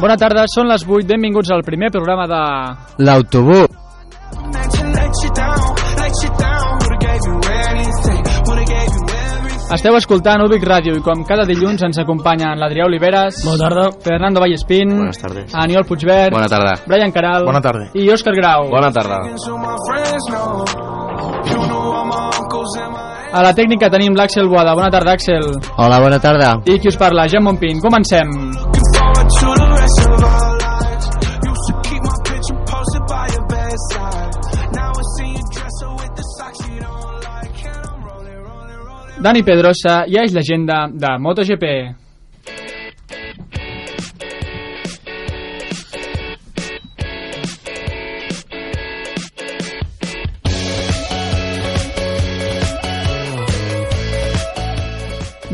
Bona tarda, són les 8, benvinguts al primer programa de... L'autobús. Esteu escoltant Ubic Ràdio i com cada dilluns ens acompanyen l'Adrià Oliveres, Bona tarda. Fernando Vallespín, Buenas tardes. Aniol Puigvert, Bona tarda. Brian Caral Bona tarda. i Òscar Grau. Bona tarda. A la tècnica tenim l'Àxel Boada. Bona tarda, Àxel. Hola, bona tarda. I qui us parla, Jan Montpin. Comencem. Looking Dani Pedrosa ja és l'agenda de MotoGP.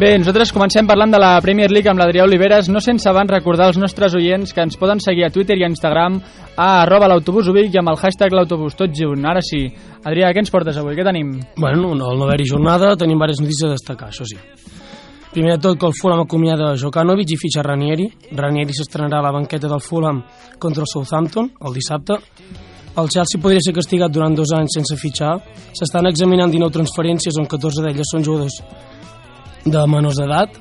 Bé, nosaltres comencem parlant de la Premier League amb l'Adrià Oliveres, no sense abans recordar als nostres oients que ens poden seguir a Twitter i a Instagram a arroba l'autobús i amb el hashtag l'autobús, tot junt. Ara sí. Adrià, què ens portes avui? Què tenim? Bueno, no, al no haver-hi jornada tenim diverses notícies a destacar, això sí. Primer de tot que el Fulham acomiada Jokanovic i fitxa Ranieri. Ranieri s'estrenarà a la banqueta del Fulham contra el Southampton el dissabte. El Chelsea podria ser castigat durant dos anys sense fitxar. S'estan examinant 19 transferències on 14 d'elles són jugadors de menors d'edat.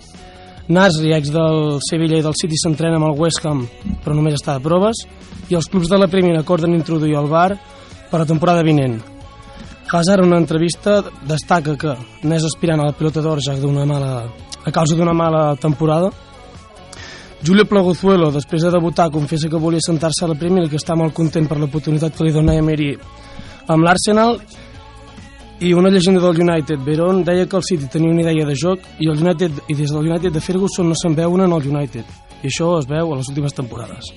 Nasri, ex del Sevilla i del City, s'entrena amb el West Ham, però només està de proves. I els clubs de la Premier acorden introduir el VAR per la temporada vinent. Hazard, en una entrevista, destaca que n'és aspirant a la pilota d'or ja d'una mala, a causa d'una mala temporada. Julio Plagozuelo, després de debutar, confessa que volia sentar-se a la Premier i que està molt content per l'oportunitat que li dona Emery amb l'Arsenal i una llegenda del United, Veron, deia que el City tenia una idea de joc i el United i des del United de Ferguson no se'n veu una en el United. I això es veu a les últimes temporades.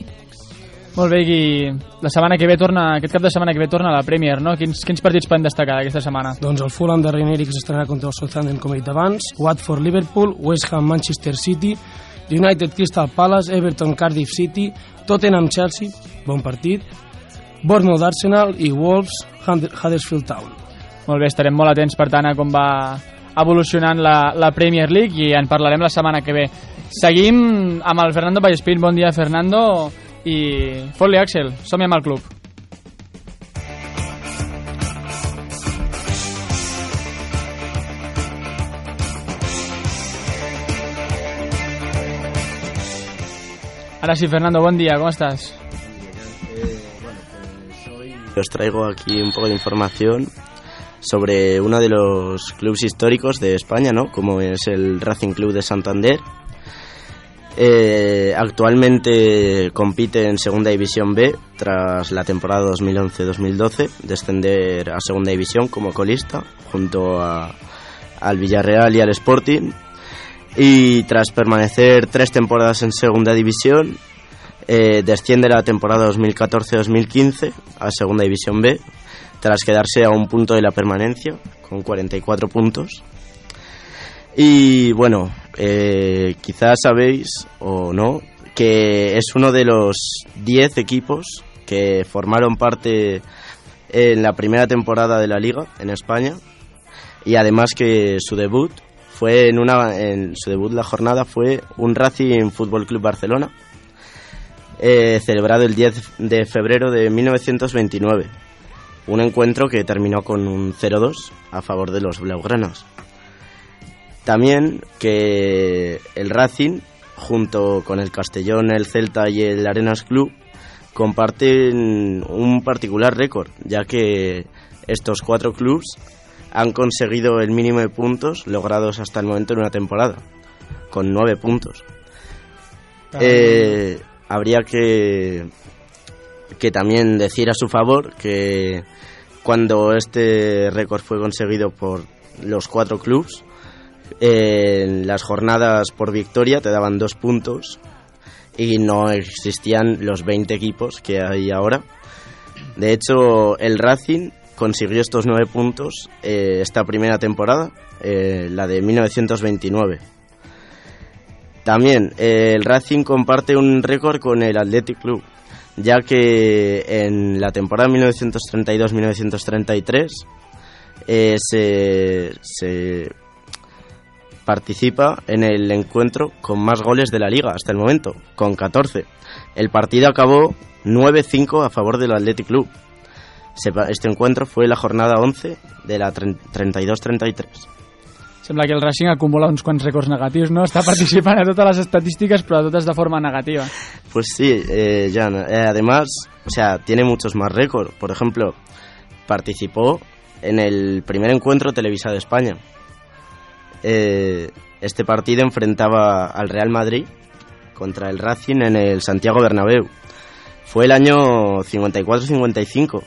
Molt bé, i la setmana que ve torna, aquest cap de setmana que ve torna a la Premier, no? Quins, quins partits poden destacar aquesta setmana? Doncs el Fulham de que s'estrenarà contra el Southampton, com he dit abans, Watford, Liverpool, West Ham, Manchester City, United, Crystal Palace, Everton, Cardiff City, Tottenham, Chelsea, bon partit, Bournemouth, Arsenal i Wolves, Huddersfield Town. Molt bé, estarem molt atents, per tant, a com va evolucionant la, la Premier League i en parlarem la setmana que ve. Seguim amb el Fernando Vallespín. Bon dia, Fernando. I fot-li, Axel. Som-hi amb el club. Ara sí, Fernando, bon dia, com estàs? Os traigo aquí un poco de información sobre uno de los clubes históricos de España, ¿no? Como es el Racing Club de Santander. Eh, actualmente compite en Segunda División B tras la temporada 2011-2012, descender a Segunda División como colista junto a- al Villarreal y al Sporting. Y tras permanecer tres temporadas en Segunda División, eh, desciende la temporada 2014-2015 a Segunda División B, tras quedarse a un punto de la permanencia, con 44 puntos. Y bueno, eh, quizás sabéis o no que es uno de los 10 equipos que formaron parte en la primera temporada de la liga en España y además que su debut fue en una en su debut la jornada fue un Racing Fútbol Club Barcelona eh, celebrado el 10 de febrero de 1929 un encuentro que terminó con un 0-2 a favor de los blaugranas también que el Racing junto con el Castellón, el Celta y el Arenas Club comparten un particular récord, ya que estos cuatro clubes han conseguido el mínimo de puntos logrados hasta el momento en una temporada, con nueve puntos. Eh, habría que, que también decir a su favor que cuando este récord fue conseguido por los cuatro clubes, en las jornadas por victoria te daban dos puntos y no existían los 20 equipos que hay ahora. De hecho, el Racing consiguió estos nueve puntos eh, esta primera temporada, eh, la de 1929. También eh, el Racing comparte un récord con el Athletic Club, ya que en la temporada 1932-1933 eh, se, se participa en el encuentro con más goles de la liga hasta el momento, con 14. El partido acabó 9-5 a favor del Athletic Club. Este encuentro fue la jornada 11 de la 32-33. Sembla que el Racing acumula uns quants rècords negatius, no? Està participant a totes les estadístiques, però totes de forma negativa. Pues sí, eh, Jan. eh, además, o sea, tiene muchos más récords. Por ejemplo, participó en el primer encuentro televisado de España. Eh, este partido enfrentaba al Real Madrid contra el Racing en el Santiago Bernabéu. Fue el año 54-55,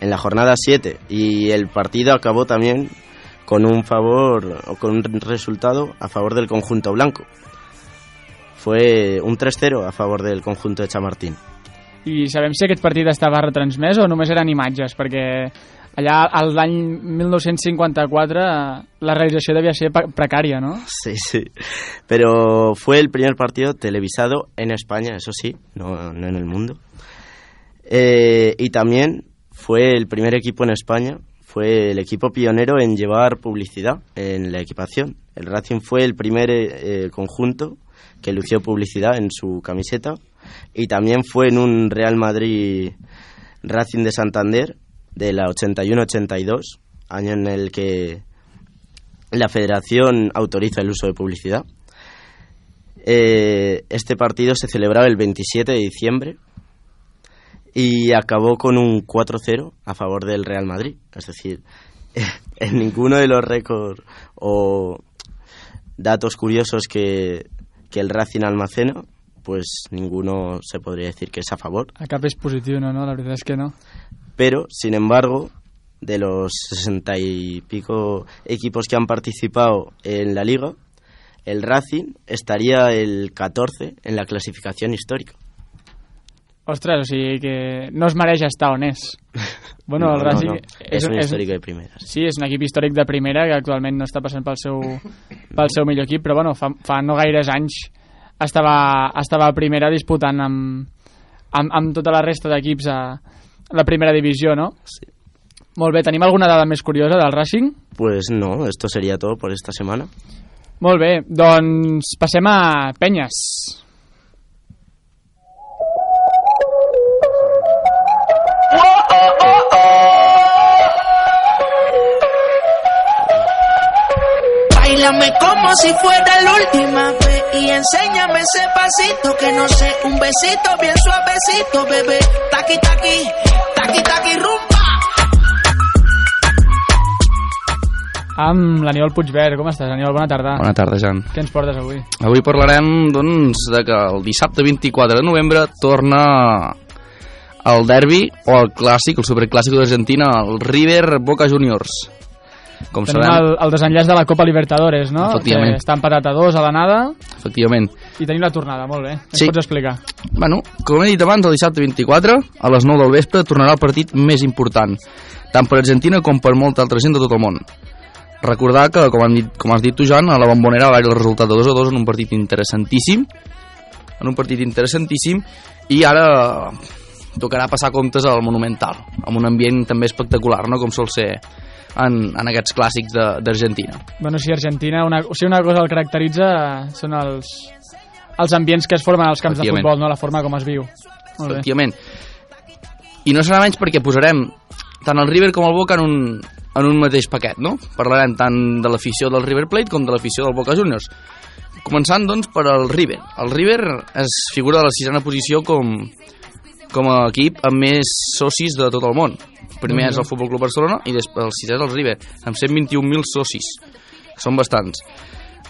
en la jornada 7, y el partido acabó también con un favor o con un resultado a favor del conjunto blanco. Fue un 3-0 a favor del conjunto de Chamartín. I sabem si aquest partit estava retransmès o només eren imatges, perquè allà al l'any 1954 eh, la realització devia ser precària, no? Sí, sí. Pero fue el primer partido televisado en España, eso sí, no, no en el mundo. Eh, y también fue el primer equipo en España, fue el equipo pionero en llevar publicidad en la equipación. El Racing fue el primer eh, conjunto que lució publicidad en su camiseta y también fue en un Real Madrid Racing de Santander de la 81-82, año en el que la federación autoriza el uso de publicidad. Eh, este partido se celebraba el 27 de diciembre y acabó con un 4-0 a favor del Real Madrid. Es decir, en ninguno de los récords o datos curiosos que, que el Racing almacena, pues ninguno se podría decir que es a favor. A cap és positiu, no? La veritat és que no. pero sin embargo, de los sesenta y pico equipos que han participado en la liga, el Racing estaría el 14 en la clasificación histórica. Ostres, o sigui que no es mereix estar on és. Bueno, No, el no, Racing no, es un histórico de primeras. Sí, és un equip històric de primera que actualment no està passant pel seu, pel seu millor equip, però bueno, fa, fa no gaires anys estava, estava a primera disputant amb, amb, amb tota la resta d'equips a la primera divisió, no? Sí. Molt bé, tenim alguna dada més curiosa del Racing? Pues no, esto sería todo por esta semana. Molt bé, doncs passem a Penyes. Como si fuera la última vez y enséñame ese pasito que no sé, un besito bien suavecito, bebé. Taqui taqui, taqui taqui rumba. Amb l'Aniol Puigverd. Com estàs, Aniol? Bona tarda. Bona tarda, Jan. Què ens portes avui? Avui parlarem, doncs, de que el dissabte 24 de novembre torna el derbi o el clàssic, el superclàssic d'Argentina, el River Boca Juniors. Com Tenim sabem, el, el desenllaç de la Copa Libertadores, no? Efectivament. Que està empatat a dos a l'anada efectivament. i tenim la tornada, molt bé. Ens Sí. pots explicar? Bueno, com he dit abans, el dissabte 24, a les 9 del vespre, tornarà el partit més important, tant per Argentina com per molta altra gent de tot el món. Recordar que, com, han dit, com has dit tu, Jan, a la bombonera va haver el resultat de 2 a 2 en un partit interessantíssim, en un partit interessantíssim, i ara tocarà passar comptes al Monumental, amb un ambient també espectacular, no?, com sol ser en, en aquests clàssics d'Argentina. Bueno, si Argentina, una, o sigui, una cosa el caracteritza són els, els ambients que es formen als camps de futbol, no? la forma com es viu. Efectivament. I no serà menys perquè posarem tant el River com el Boca en un, en un mateix paquet, no? Parlarem tant de l'afició del River Plate com de l'afició del Boca Juniors. Començant, doncs, per al River. El River es figura de la sisena posició com, com a equip amb més socis de tot el món. Primer és el Futbol Club Barcelona i després el sisè és el River, amb 121.000 socis. Són bastants.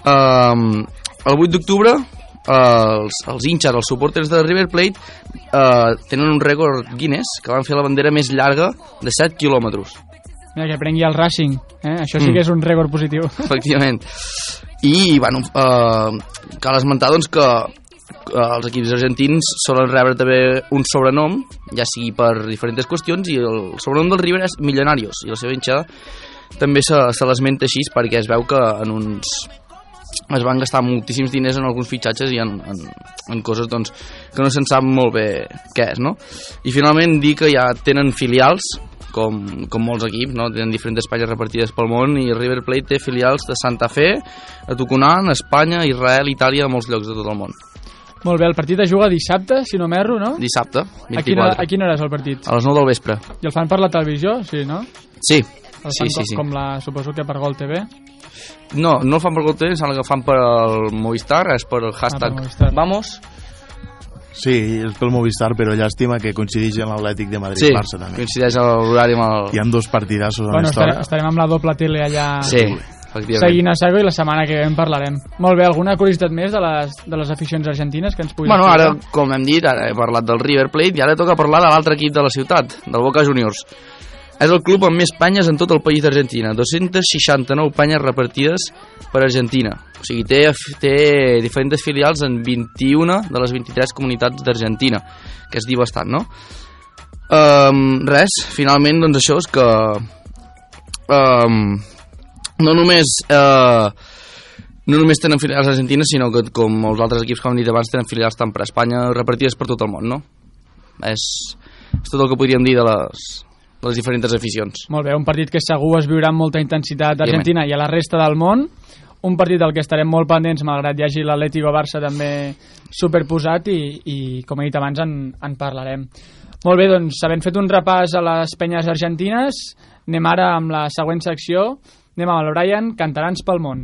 Um, el 8 d'octubre els, els hinxes, els suporters de River Plate uh, tenen un rècord Guinness que van fer la bandera més llarga de 7 quilòmetres Mira, que prengui el Racing. Eh? Això sí Mm. que és un rècord positiu. efectivament i bueno, uh, cal esmentar doncs, que els equips argentins solen rebre també un sobrenom ja sigui per diferents qüestions i el sobrenom del River és Millonarios i la seva hinxada també se, se l'esmenta així perquè es veu que en uns es van gastar moltíssims diners en alguns fitxatges i en, en, en coses doncs, que no se'n sap molt bé què és, no? I finalment dir que ja tenen filials, com, com molts equips, no? tenen diferents espanyes repartides pel món i River Plate té filials de Santa Fe, a Tucumán, Espanya, Israel, Itàlia, a molts llocs de tot el món. Molt bé, el partit es juga dissabte, si no m'erro, no? Dissabte, A quina, 24, a quina hora és el partit? a les 9 del vespre. I el fan per la televisió? Sí, no? Sí, El sí, fan sí, com, sí. com la, suposo que per Gol TV. No, no el fan per Gol TV, em sembla que el fan per el Movistar, és per el hashtag Movistar. Vamos. Sí, és pel Movistar, però llàstima que coincideix amb l'Atlètic de Sí, Madrid-Barça també. coincideix a l'horari amb el... Hi ha dos partidassos a Bueno, la història. estarem, estarem amb la doble tele allà Sí, efectivament. Seguint a Sago i la setmana que ve en parlarem. Molt bé, alguna curiositat més de les, de les aficions argentines que ens puguis Bueno, ara, com hem dit, ara he parlat del River Plate i ara toca parlar de l'altre equip de la ciutat, del Boca Juniors. És el club amb més panyes en tot el país d'Argentina, 269 panyes repartides per Argentina. O sigui, té, té diferents filials en 21 de les 23 comunitats d'Argentina, que és dir bastant, no? Um, res, finalment, doncs això és que... Um, no només... Uh, no només tenen filials argentines, sinó que com els altres equips que hem dit abans tenen filials tant per Espanya repartides per tot el món, no? És, és tot el que podríem dir de les, de les diferents aficions. Molt bé, un partit que segur es viurà amb molta intensitat a Argentina i a la resta del món. Un partit del que estarem molt pendents, malgrat hi hagi l'Atlético Barça també superposat i, i com he dit abans, en, en parlarem. Molt bé, doncs, havent fet un repàs a les penyes argentines, anem ara amb la següent secció. Anem amb el Brian, Cantarans pel món.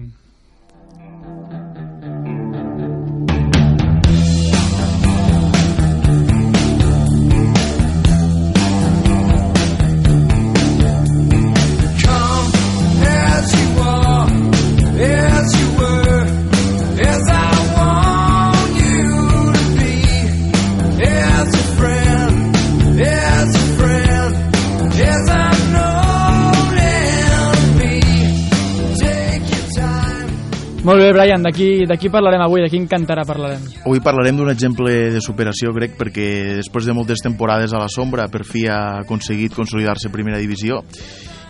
Molt bé, Brian, d'aquí d'aquí parlarem avui, de quin cantarà parlarem. Avui parlarem d'un exemple de superació, crec, perquè després de moltes temporades a la sombra, per fi ha aconseguit consolidar-se a primera divisió,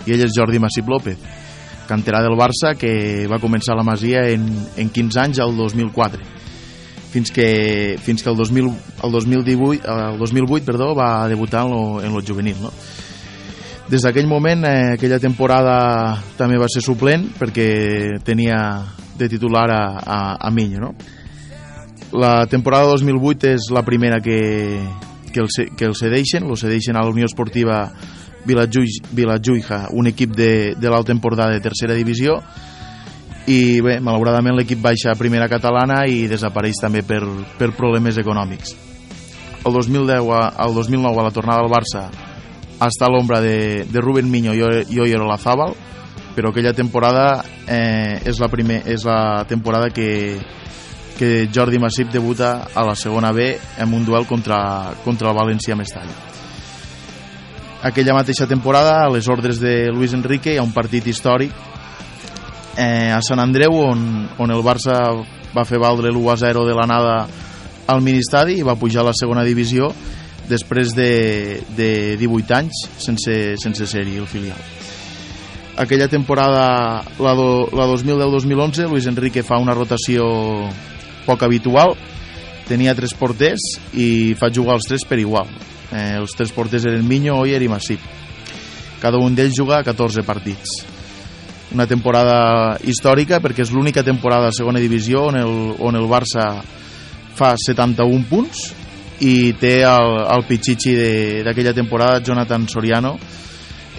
i ell és Jordi Massip López, canterà del Barça, que va començar la Masia en, en 15 anys, al 2004, fins que, fins que el, 2000, el, 2018, el 2008 perdó, va debutar en lo, en lo juvenil, no? Des d'aquell moment, eh, aquella temporada també va ser suplent perquè tenia de titular a, a, a Miño, no? La temporada 2008 és la primera que, que, el, que el cedeixen, lo cedeixen a la Unió Esportiva Vilajuija, un equip de, de l'Alta Empordà de tercera divisió, i bé, malauradament l'equip baixa a primera catalana i desapareix també per, per problemes econòmics. El 2010 a, el 2009 a la tornada al Barça està a l'ombra de, de Rubén Miño i i Oyer Olazábal, però aquella temporada eh, és, la primer, és la temporada que, que Jordi Massip debuta a la segona B en un duel contra, contra el València Mestalla. Aquella mateixa temporada, a les ordres de Luis Enrique, hi ha un partit històric eh, a Sant Andreu on, on el Barça va fer valdre l'1-0 de l'anada al ministadi i va pujar a la segona divisió després de, de 18 anys sense, sense ser-hi el filial. Aquella temporada, la, do, la 2010-2011, Luis Enrique fa una rotació poc habitual, tenia tres porters i fa jugar els tres per igual. Eh, els tres porters eren Miño, Oyer i Massip. Cada un d'ells juga 14 partits. Una temporada històrica perquè és l'única temporada a segona divisió on el, on el Barça fa 71 punts i té el, el pitxitxi de- d'aquella temporada, Jonathan Soriano,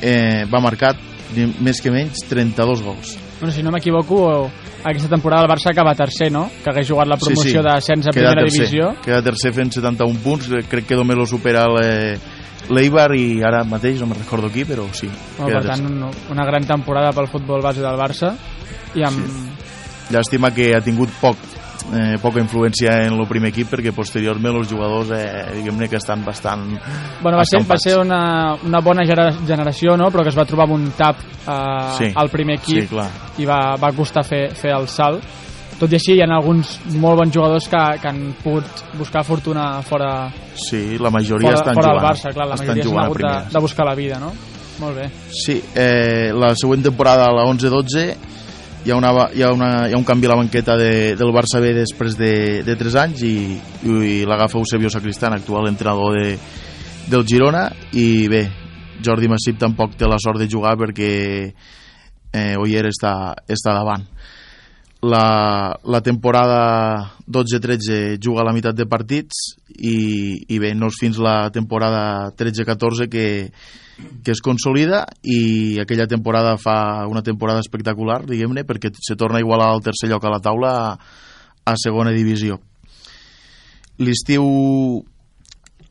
eh, va marcar ni més que menys 32 gols. Bueno, si no m'equivoco, aquesta temporada el Barça acaba tercer, no? Que hagués jugat la promoció d'ascens a Queda primera tercer. divisió. Queda tercer fent 71 punts, crec que només lo supera l'e- l'Eibar i ara mateix no me'n recordo qui, però sí. Bueno, per tant, un, una gran temporada pel futbol base del Barça i amb, Llàstima que ha tingut poc eh, poca influència en el primer equip perquè posteriorment els jugadors eh, diguem-ne que estan bastant Bueno, va ser, va ser una, una bona generació, no? però que es va trobar amb un tap eh, Sí, al primer equip sí, clar. i va, va costar fer, fer el salt. Tot i així, hi ha alguns molt bons jugadors que, que han pogut buscar fortuna fora, Sí, la majoria fora, estan fora jugant. del Barça, clar, la estan majoria s'han jugant hagut de, primera. de buscar la vida, no? Molt bé. Sí, eh, la següent temporada, la 11-12, hi ha, una, hi, ha una, hi ha un canvi a la banqueta de, del Barça B després de, de 3 anys i, i l'agafa Eusebio Sacristán, actual entrenador de, del Girona. I bé, Jordi Massip tampoc té la sort de jugar perquè eh, Oyer està, està davant la, la temporada 12-13 juga la meitat de partits i, i bé, no és fins la temporada 13-14 que, que es consolida i aquella temporada fa una temporada espectacular, diguem-ne, perquè se torna a igualar el tercer lloc a la taula a, a segona divisió. L'estiu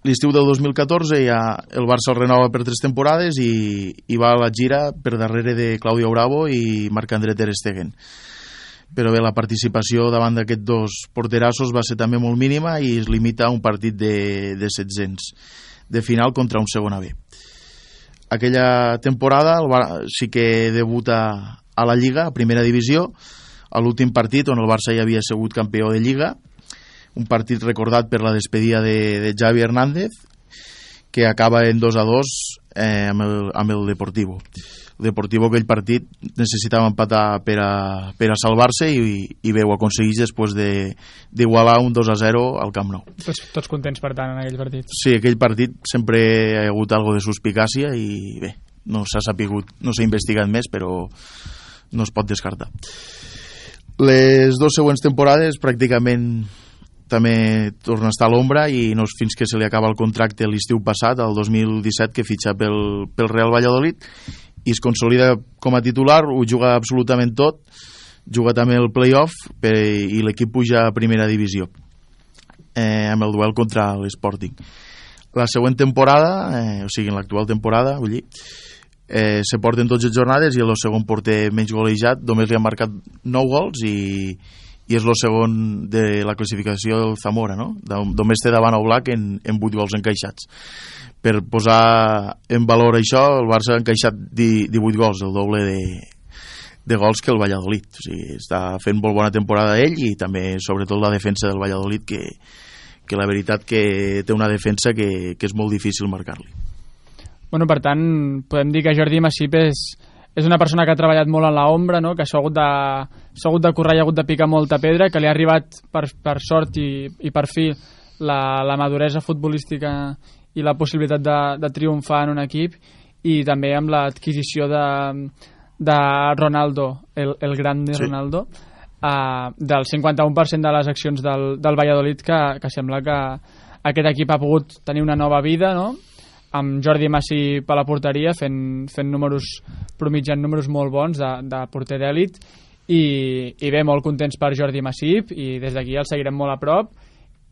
l'estiu del 2014 ja el Barça el renova per tres temporades i, i va a la gira per darrere de Claudio Bravo i Marc-André Ter Stegen però bé, la participació davant d'aquests dos porterassos va ser també molt mínima i es limita a un partit de, de 700 de final contra un segona B. Aquella temporada el Bar sí que debuta a la Lliga, a primera divisió, a l'últim partit on el Barça ja havia sigut campió de Lliga, un partit recordat per la despedida de, de Javi Hernández, que acaba en 2 a 2 eh, amb, el, amb el Deportivo. El Deportivo aquell partit necessitava empatar per a, per a salvar-se i, i bé, ho aconsegueix després de- d'igualar un 2 a 0 al Camp Nou. Tots, tots contents, per tant, en aquell partit. Sí, aquell partit sempre hi ha hagut algo de suspicàcia i bé, no s'ha sapigut, no s'ha investigat més, però no es pot descartar. Les dues següents temporades pràcticament també torna a estar a l'ombra i no és fins que se li acaba el contracte l'estiu passat, el 2017, que fitxa pel, pel Real Valladolid i es consolida com a titular, ho juga absolutament tot, juga també el playoff per, i l'equip puja a primera divisió eh, amb el duel contra l'Sporting. La següent temporada, eh, o sigui, en l'actual temporada, vull dir, eh, se porten 12 jornades i el segon porter menys golejat només li han marcat 9 gols i, i és el segon de la classificació del Zamora, no? Només té davant Oblak en, en 8 gols encaixats. Per posar en valor això, el Barça ha encaixat di- 18 gols, el doble de, de gols que el Valladolid. O sigui, està fent molt bona temporada ell i també, sobretot, la defensa del Valladolid, que, que la veritat que té una defensa que, que és molt difícil marcar-li. Bueno, per tant, podem dir que Jordi Massip és, és una persona que ha treballat molt en l'ombra, no? que s'ha hagut, de, hagut de currar i ha hagut de picar molta pedra, que li ha arribat per, per sort i, i per fi la, la maduresa futbolística i la possibilitat de, de triomfar en un equip i també amb l'adquisició de, de Ronaldo, el, el gran Sí. Ronaldo, uh, del 51% de les accions del, del Valladolid que, que sembla que aquest equip ha pogut tenir una nova vida, no? amb Jordi Massip a la porteria fent, fent números, promitjant números molt bons de, de porter d'èlit i, i bé, molt contents per Jordi Massip i des d'aquí el seguirem molt a prop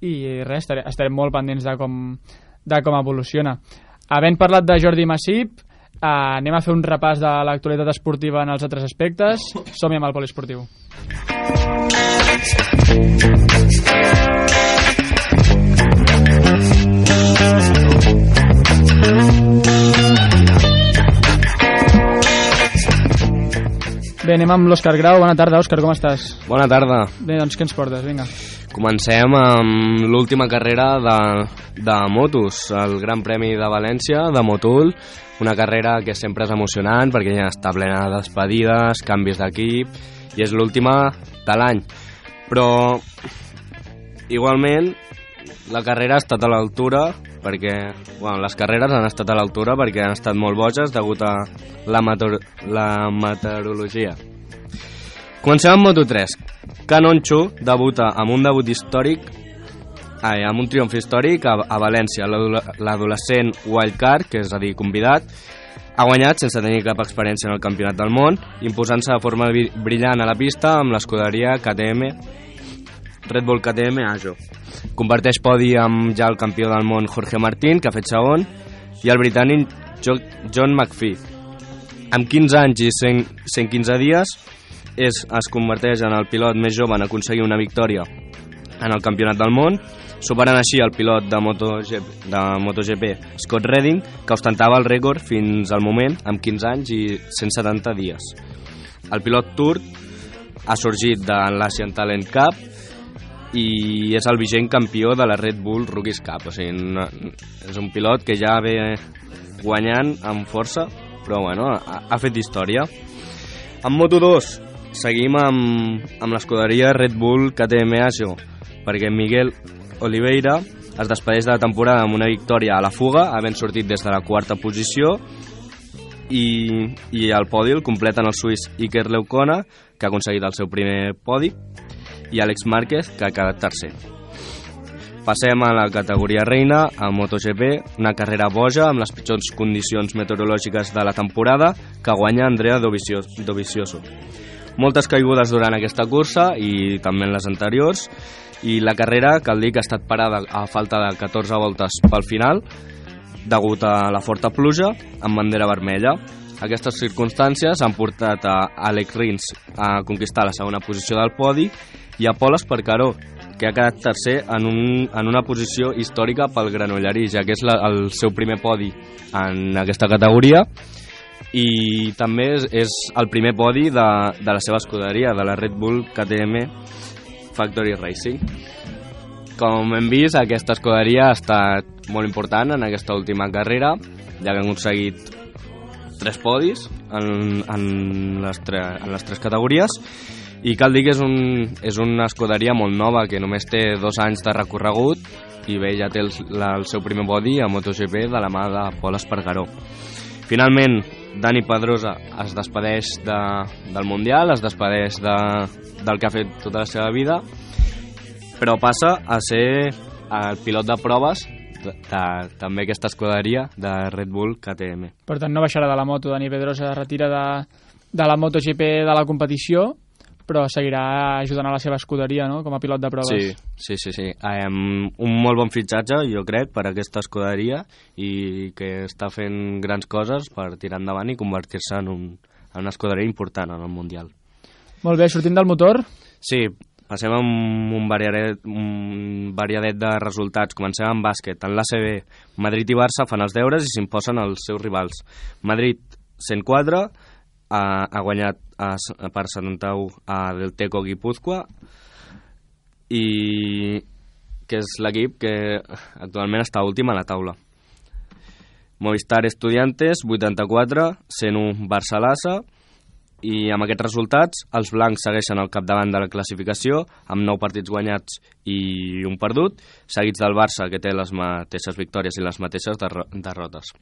i res, estarem, estarem molt pendents de com, de com evoluciona. Havent parlat de Jordi Massip, eh, anem a fer un repàs de l'actualitat esportiva en els altres aspectes. Som-hi amb el poliesportiu. Bé, anem amb l'Òscar Grau. Bona tarda, Òscar, com estàs? Bona tarda. Bé, doncs què ens portes? Vinga. Comencem amb l'última carrera de, de motos, el Gran Premi de València, de Motul, una carrera que sempre és emocionant perquè ja està plena de despedides, canvis d'equip, i és l'última de l'any. Però, igualment, la carrera ha estat a l'altura perquè bueno, les carreres han estat a l'altura perquè han estat molt boges degut a la, meteor la meteorologia. Comencem amb Moto3. Canoncho debuta amb un debut històric ai, amb un triomf històric a, a València, l'adole- l'adolescent wildcard, que és a dir, convidat, ha guanyat sense tenir cap experiència en el campionat del món, imposant-se de forma bri- brillant a la pista amb l'escuderia KTM Red Bull KTM Ajo. Comparteix podi amb ja el campió del món Jorge Martín, que ha fet segon, i el britànic Jo- John McPhee. Amb 15 anys i 100, 115 dies és, es converteix en el pilot més jove en aconseguir una victòria en el campionat del món, superant així el pilot de MotoGP, de MotoGP Scott Redding, que ostentava el rècord fins al moment amb 15 anys i 170 dies. El pilot turc ha sorgit de l'Asian Talent Cup i és el vigent campió de la Red Bull Rookies Cup. O sigui, no, és un pilot que ja ve guanyant amb força, però bueno, ha, ha fet història. En Moto2 seguim amb, amb l'escuderia Red Bull KTM Ajo, perquè Miguel Oliveira es despedeix de la temporada amb una victòria a la fuga, havent sortit des de la quarta posició, i, i el podi el completen el suís Iker Leukona, que ha aconseguit el seu primer podi, i Àlex Márquez, que ha quedat tercer. Passem a la categoria reina, a MotoGP, una carrera boja amb les pitjors condicions meteorològiques de la temporada que guanya Andrea Dovizio- Dovizioso. Moltes caigudes durant aquesta cursa i també en les anteriors i la carrera cal dir que ha estat parada a falta de 14 voltes pel final degut a la forta pluja amb bandera vermella. Aquestes circumstàncies han portat a Alex Rins a conquistar la segona posició del podi i a Pol Esparcaró, que ha quedat tercer en, un, en una posició històrica pel Granollerí, ja que és la, el seu primer podi en aquesta categoria i també és, és el primer podi de, de la seva escuderia, de la Red Bull KTM Factory Racing. Com hem vist, aquesta escuderia ha estat molt important en aquesta última carrera, ja que han aconseguit tres podis en, en, les, tre, en les tres categories i cal dir que és, un, és una escuderia molt nova que només té dos anys de recorregut i bé, ja té el, la, el seu primer podi a MotoGP de la mà de Pol Espargaró. Finalment, Dani Pedrosa es despedeix de, del Mundial, es despedeix de, del que ha fet tota la seva vida, però passa a ser el pilot de proves de, de, també aquesta escuderia de Red Bull KTM. Per tant, no baixarà de la moto. Dani Pedrosa es retira de, de la MotoGP de la competició, però seguirà ajudant a la seva escuderia, no?, com a pilot de proves. Sí, sí, sí. sí. Um, un molt bon fitxatge, jo crec, per a aquesta escuderia i que està fent grans coses per tirar endavant i convertir-se en, un, en una escuderia important en el Mundial. Molt bé, sortint del motor, Sí, passem amb un variadet, un variadet de resultats. Comencem amb bàsquet. En l'ACB, Madrid i Barça fan els deures i s'imposen els seus rivals. Madrid 104 ha, ha guanyat a, per 71 a Del Teco Guipúzcoa i que és l'equip que actualment està últim a la taula. Movistar Estudiantes 84, 101 Barça-Lassa i amb aquests resultats els blancs segueixen al capdavant de la classificació amb 9 partits guanyats i un perdut, seguits del Barça que té les mateixes victòries i les mateixes derro derrotes.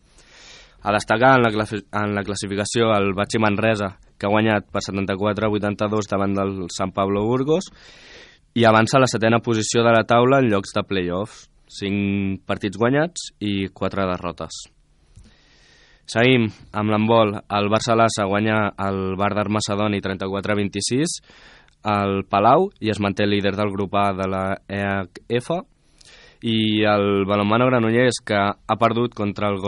A destacar en la, en la classificació el Batxi Manresa, que ha guanyat per 74-82 davant del San Pablo Burgos i avança a la setena posició de la taula en llocs de play-offs, 5 partits guanyats i 4 derrotes. Seguim amb l'handbol. El Barça-Lassa guanya el Bardar Macedoni 34-26 al Palau i es manté líder del grup A de la EHF i el balonmano Granollers que ha perdut contra el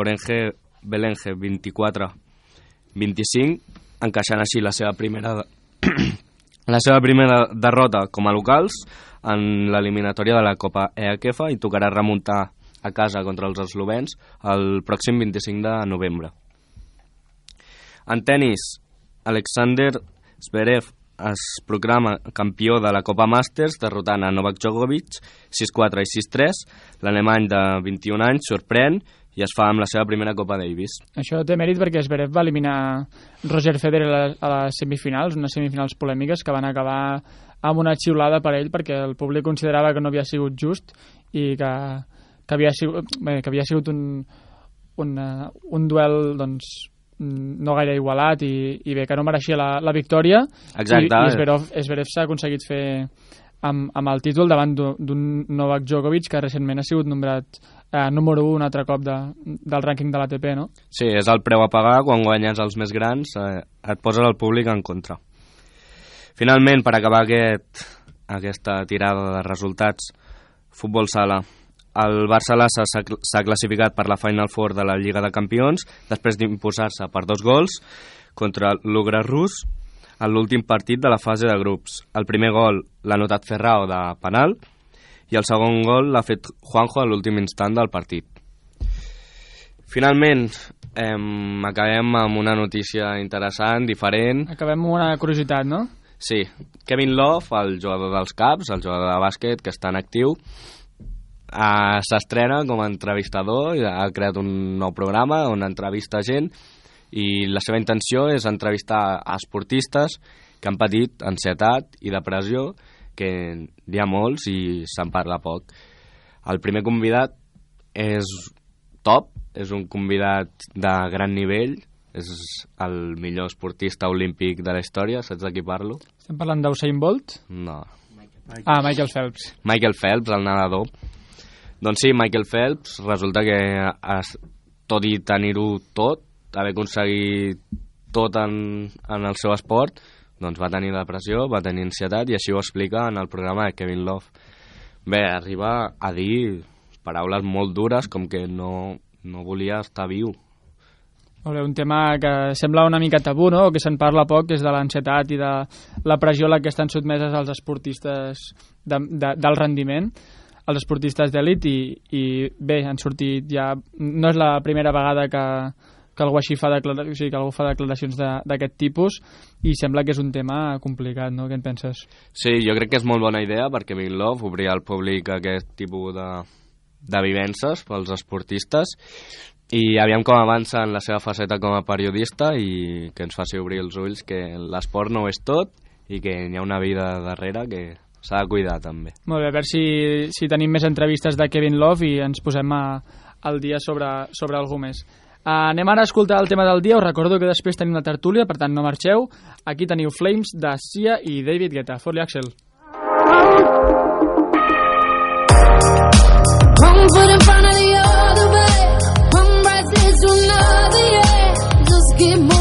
Gorenge Belenge 24-25 encaixant així la seva primera la seva primera derrota com a locals en l'eliminatòria de la Copa EHF i tocarà remuntar a casa contra els eslovens el pròxim 25 de novembre. En tennis, Alexander Zverev es proclama campió de la Copa Masters derrotant a Novak Djokovic 6-4 i 6-3. L'alemany de 21 anys sorprèn i es fa amb la seva primera Copa Davis. Això té mèrit perquè Zverev va eliminar Roger Federer a les, a les semifinals, unes semifinals polèmiques que van acabar amb una xiulada per ell perquè el públic considerava que no havia sigut just i que, que, havia, sigut, bé, que havia sigut un, un, uh, un duel doncs, no gaire igualat i, i bé, que no mereixia la, la victòria Exacte. i, i Zverev, Zverev s'ha aconseguit fer amb, amb el títol davant d'un Novak Djokovic que recentment ha sigut nombrat eh, número 1 un altre cop de, del rànquing de l'ATP, no? Sí, és el preu a pagar quan guanyes els més grans, eh, et poses el públic en contra. Finalment, per acabar aquest, aquesta tirada de resultats, futbol sala. El Barça s'ha classificat per la Final Four de la Lliga de Campions després d'imposar-se per dos gols contra l'Ugra rus en l'últim partit de la fase de grups. El primer gol l'ha notat Ferrao de penal i el segon gol l'ha fet Juanjo a l'últim instant del partit. Finalment, eh, acabem amb una notícia interessant, diferent. Acabem amb una curiositat, no? Sí, Kevin Love, el jugador dels Caps, el jugador de bàsquet que està en actiu, eh, s'estrena com a entrevistador i ha creat un nou programa on entrevista gent i la seva intenció és entrevistar a esportistes que han patit ansietat i depressió, que n'hi ha molts i se'n parla poc. El primer convidat és top, és un convidat de gran nivell, és el millor esportista olímpic de la història, saps de qui parlo? Estem parlant d'Usain Bolt? No. Ah, Michael Phelps. Michael Phelps, el nedador. Doncs sí, Michael Phelps, resulta que tot i tenir-ho tot, haver aconseguit tot en, en el seu esport, doncs va tenir depressió, va tenir ansietat i així ho explica en el programa de Kevin Love. Bé, arriba a dir paraules molt dures com que no, no volia estar viu. Molt bé, un tema que sembla una mica tabú, no? Que se'n parla poc, és de l'ansietat i de la pressió a la que estan sotmeses els esportistes de, de, del rendiment, els esportistes d'elit, i, i bé, han sortit ja... No és la primera vegada que, que algú així fa, declara... o sigui, que algú fa declaracions de- d'aquest tipus i sembla que és un tema complicat, no? Què en penses? Sí, jo crec que és molt bona idea perquè Big Love obrir al públic aquest tipus de, de vivències pels esportistes i aviam com avança en la seva faceta com a periodista i que ens faci obrir els ulls que l'esport no ho és tot i que hi ha una vida darrere que s'ha de cuidar també. Molt bé, a veure si, si tenim més entrevistes de Kevin Love i ens posem a, al dia sobre, sobre algú més. Uh, anem ara a escoltar el tema del dia. Us recordo que després tenim la tertúlia, per tant no marxeu. Aquí teniu Flames de Sia i David Guetta. Fot-li Axel. One.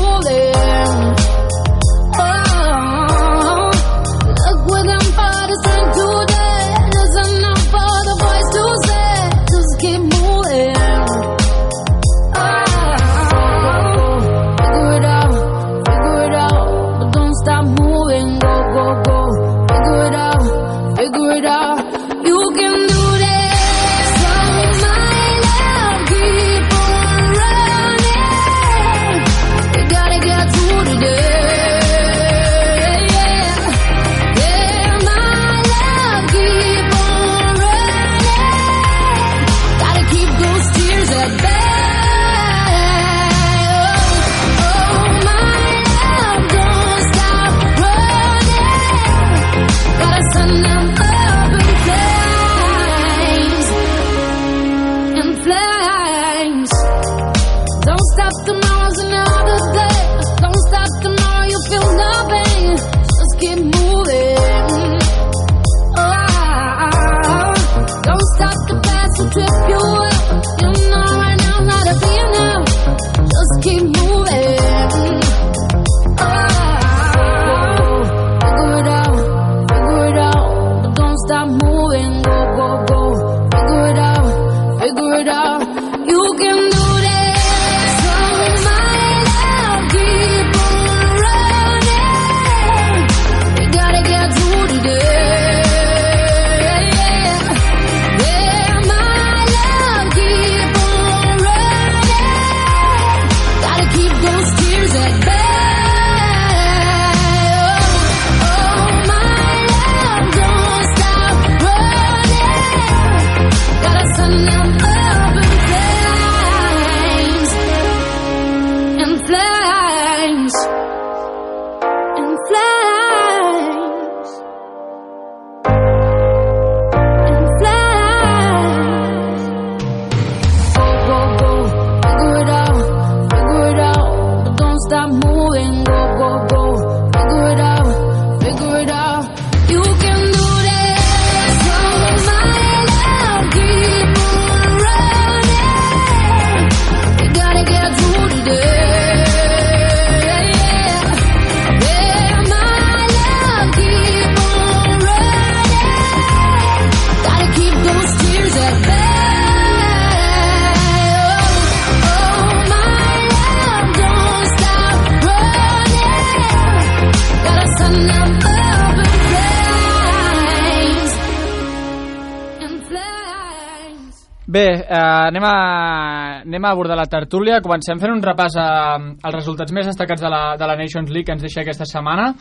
Anem a abordar la tertúlia. Comencem fent un repàs a, als resultats més destacats de la, de la Nations League que ens deixa aquesta setmana.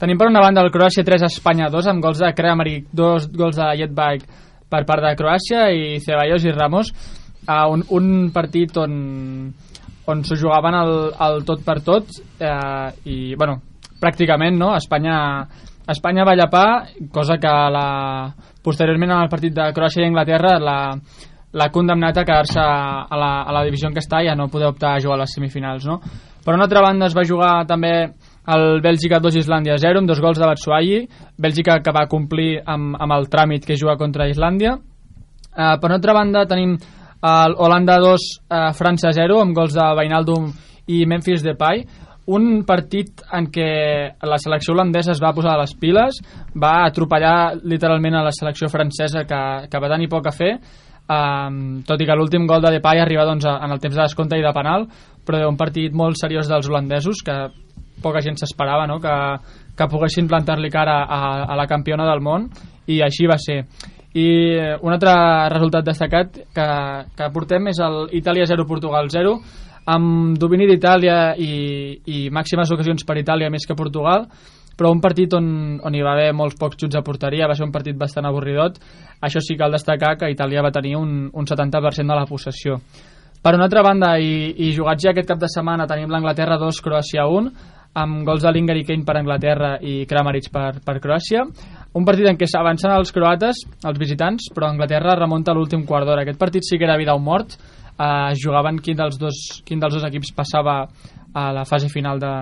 Tenim per una banda el Croàcia 3, Espanya 2, amb gols de Kramaric, dos gols de Jetbike per part de Croàcia i Ceballos i Ramos. Uh, un, un partit on, on s'ho jugaven el, el tot per tot eh, i, bueno, pràcticament, no? Espanya, Espanya va llapar, cosa que la, posteriorment en el partit de Croàcia i Anglaterra la, l'ha condemnat a quedar-se a, la, a la divisió en què està i a no poder optar a jugar a les semifinals, no? Per una altra banda es va jugar també el Bèlgica 2 Islàndia 0 amb dos gols de Batshuayi. Bèlgica que va complir amb, amb el tràmit que juga contra Islàndia. Uh, per una altra banda tenim el Holanda 2 uh, França 0 amb gols de Wijnaldum i Memphis Depay. Un partit en què la selecció holandesa es va posar a les piles va atropellar literalment a la selecció francesa que, que va tenir poc a fer um, tot i que l'últim gol de Depay arriba doncs, en el temps de descompte i de penal però un partit molt seriós dels holandesos que poca gent s'esperava no? que, que poguessin plantar-li cara a, a la campiona del món i així va ser i un altre resultat destacat que, que portem és el Itàlia 0 Portugal 0 amb domini d'Itàlia i, i màximes ocasions per Itàlia més que Portugal però un partit on, on hi va haver molts pocs xuts a porteria, va ser un partit bastant avorridot. Això sí cal destacar que Itàlia va tenir un, un 70% de la possessió. Per una altra banda i, i jugats ja aquest cap de setmana tenim l'Anglaterra 2, Croàcia 1 amb gols de Linger i Kane per Anglaterra i Kramaric per, per Croàcia. Un partit en què s'avancen els croates els visitants, però Anglaterra remunta l'últim quart d'hora. Aquest partit sí que era vida o mort. Eh, jugaven quin dels, dos, quin dels dos equips passava a la fase final de,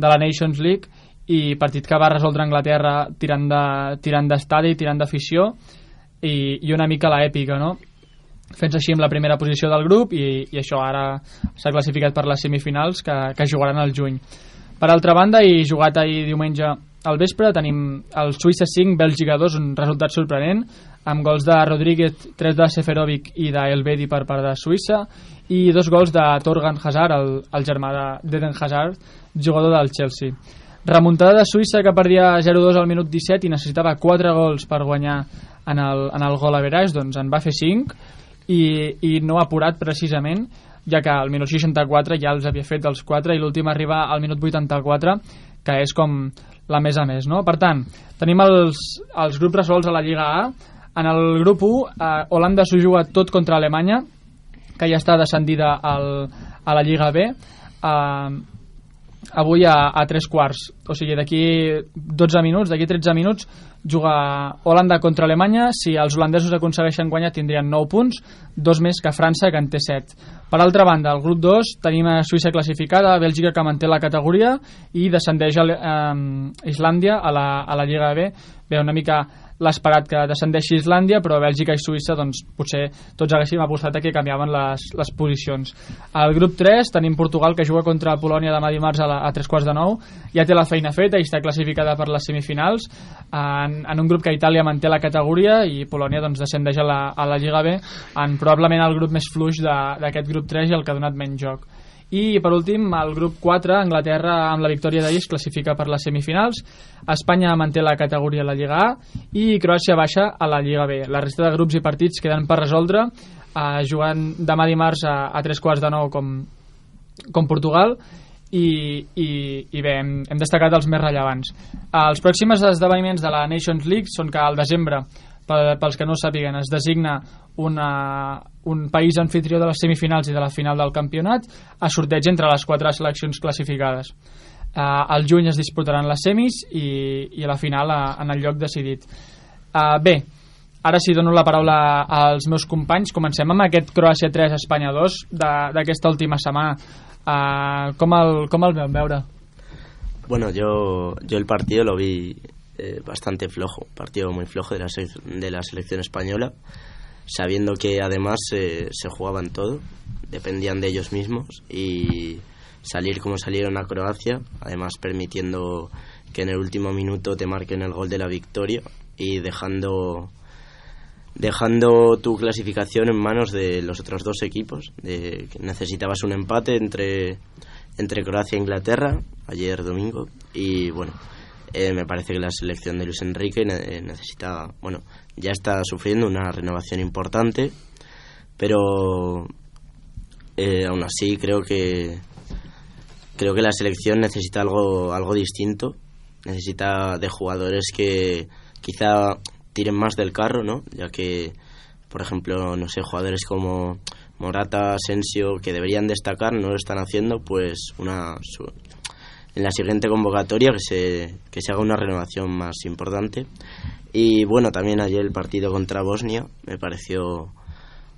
de la Nations League i partit que va resoldre Anglaterra tirant de, tirant d'estadi, d'afició i, i una mica la èpica, no? fent així amb la primera posició del grup i, i això ara s'ha classificat per les semifinals que, que jugaran al juny. Per altra banda, i jugat ahir diumenge al vespre, tenim el Suïssa 5, Bèlgica 2, un resultat sorprenent, amb gols de Rodríguez, 3 de Seferovic i d'Elvedi per part de Suïssa, i dos gols de Torgan Hazard, el, el germà d'Eden Hazard, jugador del Chelsea. Remuntada de Suïssa que perdia 0-2 al minut 17 i necessitava 4 gols per guanyar en el, en el gol a Veràs, doncs en va fer 5 i, i no ha apurat precisament ja que al minut 64 ja els havia fet els 4 i l'últim arriba al minut 84 que és com la més a més no? per tant, tenim els, els grups resolts a la Lliga A en el grup 1 eh, Holanda s'ho juga tot contra Alemanya que ja està descendida al, a la Lliga B eh, avui a, a tres quarts. O sigui d'aquí 12 minuts d'aquí 13 minuts juga Holanda contra Alemanya. Si els holandesos aconsegueixen guanyar tindrien 9 punts dos més que França que en té 7 per altra banda, al grup 2 tenim a Suïssa classificada, a Bèlgica que manté la categoria i descendeix a eh, Islàndia a la, a la Lliga B. Bé, una mica l'esperat que descendeixi Islàndia, però Bèlgica i Suïssa doncs, potser tots haguéssim apostat que canviaven les, les posicions. Al grup 3 tenim Portugal que juga contra Polònia demà dimarts a, la, a tres quarts de nou, ja té la feina feta i està classificada per les semifinals, en, en un grup que Itàlia manté la categoria i Polònia doncs, descendeix a la, a la Lliga B en probablement el grup més fluix d'aquest grup 3 i el que ha donat menys joc. I per últim, el grup 4, Anglaterra amb la victòria d'ahir es classifica per les semifinals, Espanya manté la categoria a la Lliga A i Croàcia baixa a la Lliga B. La resta de grups i partits queden per resoldre, eh, jugant demà dimarts a, a tres quarts de nou com, com Portugal i, i, i bé, hem, hem destacat els més rellevants. Els pròxims esdeveniments de la Nations League són que al desembre pels que no ho sàpiguen, es designa una, un país anfitrió de les semifinals i de la final del campionat a sorteig entre les quatre seleccions classificades. Uh, al juny es disputaran les semis i, i a la final a, en el lloc decidit. Uh, bé, ara sí dono la paraula als meus companys. Comencem amb aquest Croàcia 3, Espanya 2 d'aquesta última setmana. Uh, com, el, com el vam veure? Bueno, yo, yo el partido lo vi eh, bastante flojo, partido muy flojo de la, de la selección española, sabiendo que además eh, se jugaban todo, dependían de ellos mismos y salir como salieron a Croacia, además permitiendo que en el último minuto te marquen el gol de la victoria y dejando dejando tu clasificación en manos de los otros dos equipos, de que necesitabas un empate entre entre Croacia e Inglaterra ayer domingo y bueno, eh, me parece que la selección de Luis Enrique eh, necesita, bueno, ya está sufriendo una renovación importante pero eh, aún así creo que creo que la selección necesita algo algo distinto. Necesita de jugadores que quizá tiren más del carro no ya que por ejemplo no sé jugadores como Morata Asensio que deberían destacar no lo están haciendo pues una en la siguiente convocatoria que se que se haga una renovación más importante. Y bueno también ayer el partido contra Bosnia me pareció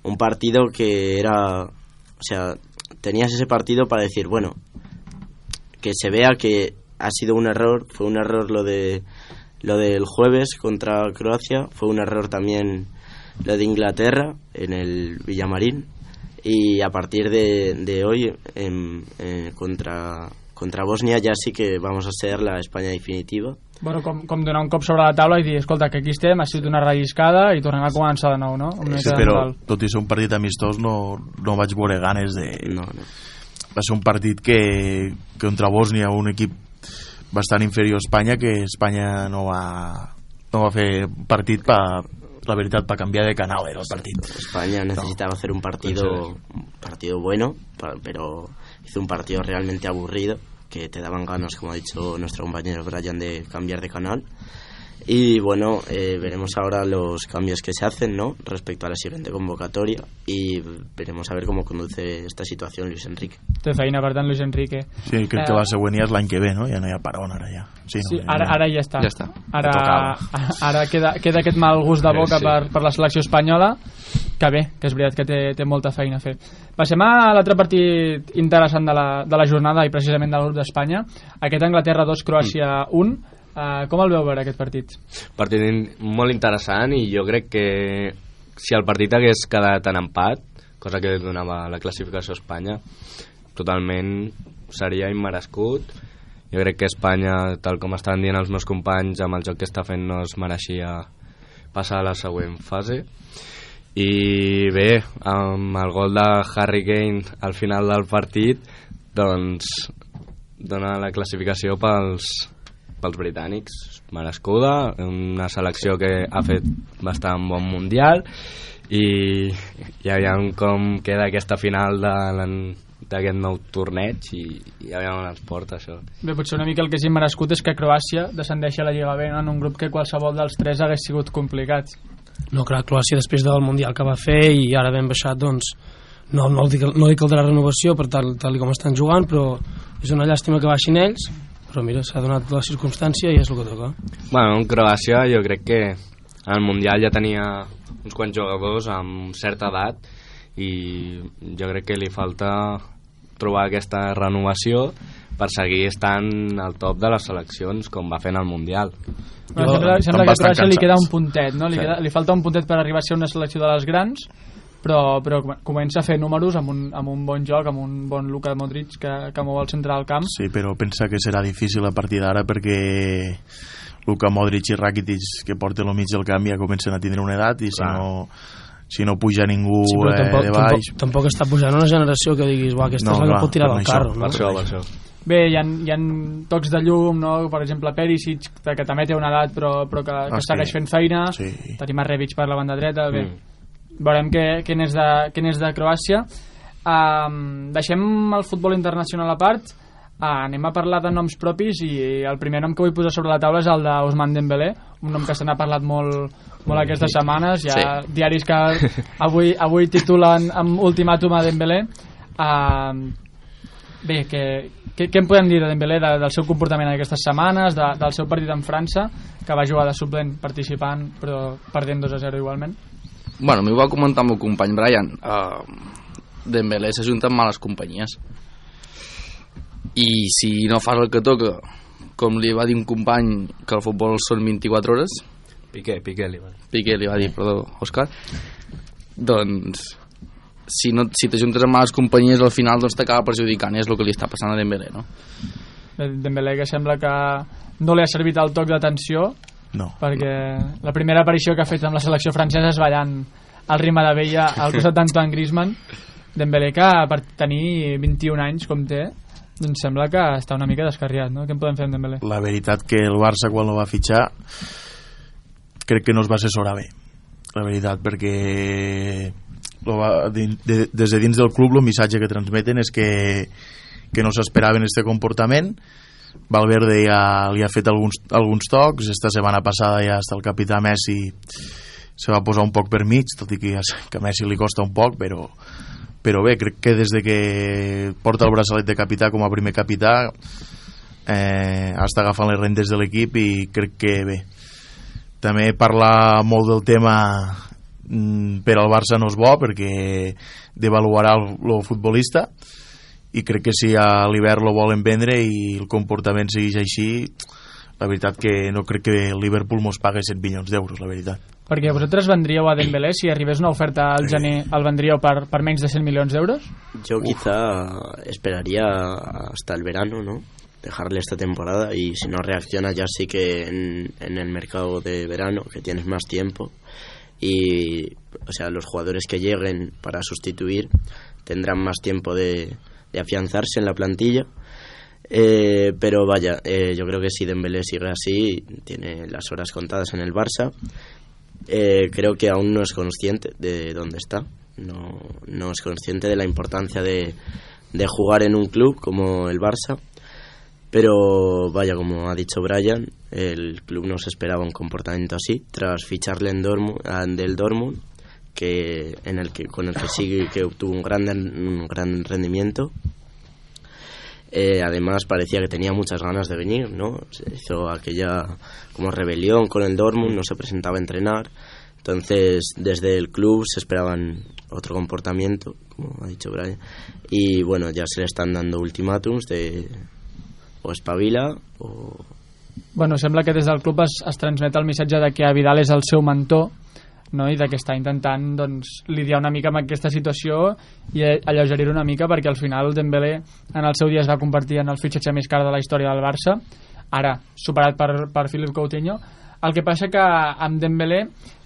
un partido que era o sea tenías ese partido para decir bueno que se vea que ha sido un error fue un error lo de lo del jueves contra Croacia fue un error también lo de Inglaterra en el Villamarín. Y a partir de, de hoy en- en- contra contra Bosnia ya sí que vamos a ser la España definitiva Bueno, com, com donar un cop sobre la taula i dir, escolta, que aquí estem, ha sigut una relliscada i tornem a començar de nou, no? Una Sí, però tot i ser un partit amistós no, no vaig veure ganes de... No, no. Va ser un partit que contra Bòsnia, un equip bastant inferior a Espanya, que Espanya no va, no va fer partit pa, la veritat, per canviar de canal era el partit. España necesitaba hacer un partido un partido bueno, pero hizo un partido realmente aburrido, que te daban ganas, como ha dicho nuestro compañero Brian, de cambiar de canal. Y bueno, eh, veremos ahora los cambios que se hacen, ¿no? Respecto a la siguiente convocatoria y veremos a ver cómo conduce esta situación Luis Enrique. Té feina, per tant, Luis Enrique. Sí, crec Eh, que la següent ja és l'any que ve, no? Ja no hi ha paron ara ja. Sí, no, Sí, ara, ara ja està. Ja està. Ara, Ja ara queda, queda aquest mal gust de boca Sí. per, per la selecció espanyola, que bé, que és veritat que té, té molta feina a fer. Passem a l'altre partit interessant de la, de la jornada i precisament del grup d'Espanya, aquest Anglaterra 2, Croàcia 1. Uh, com el veu veure aquest partit? Partit molt interessant i jo crec que si el partit hagués quedat en empat, cosa que donava la classificació a Espanya, totalment seria immerescut. Jo crec que Espanya, tal com estan dient els meus companys, amb el joc que està fent no es mereixia passar a la següent fase. I bé, amb el gol de Harry Kane al final del partit, doncs dona la classificació pels, pels britànics merescuda, una selecció que ha fet bastant bon mundial i ja veiem com queda aquesta final de d'aquest nou torneig i, i ja veiem on ens porta això Bé, potser una mica el que és immerescut és que Croàcia descendeixi a la Lliga B no? en un grup que qualsevol dels tres hagués sigut complicat. No, clar, Croàcia després del Mundial que va fer i ara ben baixat, doncs no, no, dic, no li caldrà renovació per tal, tal i com estan jugant, però és una llàstima que baixin ells, però mira, s'ha donat la circumstància i és el que toca. bueno, en Croàcia jo crec que al Mundial ja tenia uns quants jugadors amb certa edat i jo crec que li falta trobar aquesta renovació per seguir estant al top de les seleccions com va fer en el Mundial Bueno, Jo sembla, sembla que a Croàcia li queda un puntet, no? Li, Sí. queda, li falta un puntet per arribar a ser una selecció de les grans, però, però com- comença a fer números amb un, amb un bon joc, amb un bon Luka Modric que, que mou al centre del camp. Sí, però pensa que serà difícil a partir d'ara perquè Luka Modric i Rakitic que porten al mig del camp ja comencen a tindre una edat i si Clar. no, si no puja ningú Sí, però eh, tampoc, de baix tampoc, tampoc està pujant una generació que diguis, "Buah, aquesta No, és la clar, que pot tirar del això, carro, per no? això, per això Bé, hi ha, hi ha tocs de llum, no? per exemple Perisic, que, que també té una edat però, però que, que Ah, segueix sí. fent feina, Sí. tenim a Rebic per la banda dreta, bé, Mm. Veurem què, què n'és de, què n'és de Croàcia. Um, deixem el futbol internacional a part, uh, anem a parlar de noms propis i el primer nom que vull posar sobre la taula és el d'Ousmane Dembélé, un nom que se n'ha parlat molt, molt aquestes setmanes, hi ha Sí. diaris que avui, avui titulen amb ultimàtum a Dembélé. Uh, bé, què, què, què en podem dir de Dembélé, de, del seu comportament en aquestes setmanes, de, del seu partit en França, que va jugar de suplent participant, però perdent 2 a 0 igualment? Bueno, m'ho va comentar el meu company Brian. Uh, Dembélé s'ajunta amb males companyies. I si no fas el que toca, com li va dir un company que el futbol són 24 hores, Piqué, Piqué li va dir. Piqué li va dir, perdó, Òscar, doncs si, no, si t'ajuntes amb males companyies al final doncs t'acaba perjudicant i és el que li està passant a Dembélé no? Bé, Dembélé que sembla que no li ha servit el toc d'atenció no. perquè la primera aparició que ha fet amb la selecció francesa és ballant al ritme de Bella al costat d'Antoine Griezmann Dembélé que per tenir 21 anys com té doncs sembla que està una mica descarriat no? què en podem fer amb Dembélé? la veritat que el Barça quan el va fitxar crec que no es va assessorar bé la veritat perquè lo va- din- de, des de dins del club el missatge que transmeten és que, que no s'esperaven este comportament Valverde ja li ha fet alguns, alguns tocs. Esta setmana passada ja està el capità Messi se va posar un poc per mig tot i que, ja, que a Messi li costa un poc però, però bé, crec que des de que porta el braçalet de capità com a primer capità eh, està agafant les rendes de l'equip i crec que bé. També parlar molt del tema mm, per al Barça no és bo perquè devaluarà el, el futbolista i crec que si a l'hivern lo volen vendre i el comportament segueix així la veritat que no crec que el Liverpool mos pague 7 milions d'euros, la veritat. Perquè vosaltres vendríeu a Dembélé, si arribés una oferta al gener, el vendríeu per, per menys de 100 milions d'euros? Yo quizá esperaría hasta el verano, ¿no? Dejarle esta temporada y si no reacciona ya sí que en, en el mercado de verano, que tienes más tiempo y, o sea, los jugadores que lleguen para sustituir tendrán más tiempo de, de afianzarse en la plantilla. Eh, pero vaya, eh, yo creo que si Dembélé sigue así, tiene las horas contadas en el Barça. Eh, creo que aún no es consciente de dónde está. No, no es consciente de la importancia de, de jugar en un club como el Barça. Pero vaya, como ha dicho Brian, el club no se esperaba un comportamiento así. Tras ficharle en Dortmund, del Dortmund, que, en el que, con el que sí que obtuvo un gran, un gran rendimiento. Eh, además parecía que tenía muchas ganas de venir, ¿no? Se hizo aquella como rebelión con el Dortmund, no se presentaba a entrenar. Entonces, desde el club se esperaban otro comportamiento, como ha dicho Brian. Y bueno, ya se le están dando ultimátums de o espabila o Bueno, sembla que des del club es, es transmet el missatge de que a Vidal és el seu mentor no? i de que està intentant doncs, lidiar una mica amb aquesta situació i alleugerir una mica perquè al final Dembélé en el seu dia es va convertir en el fitxatge més car de la història del Barça ara superat per, per Philip Coutinho el que passa que amb Dembélé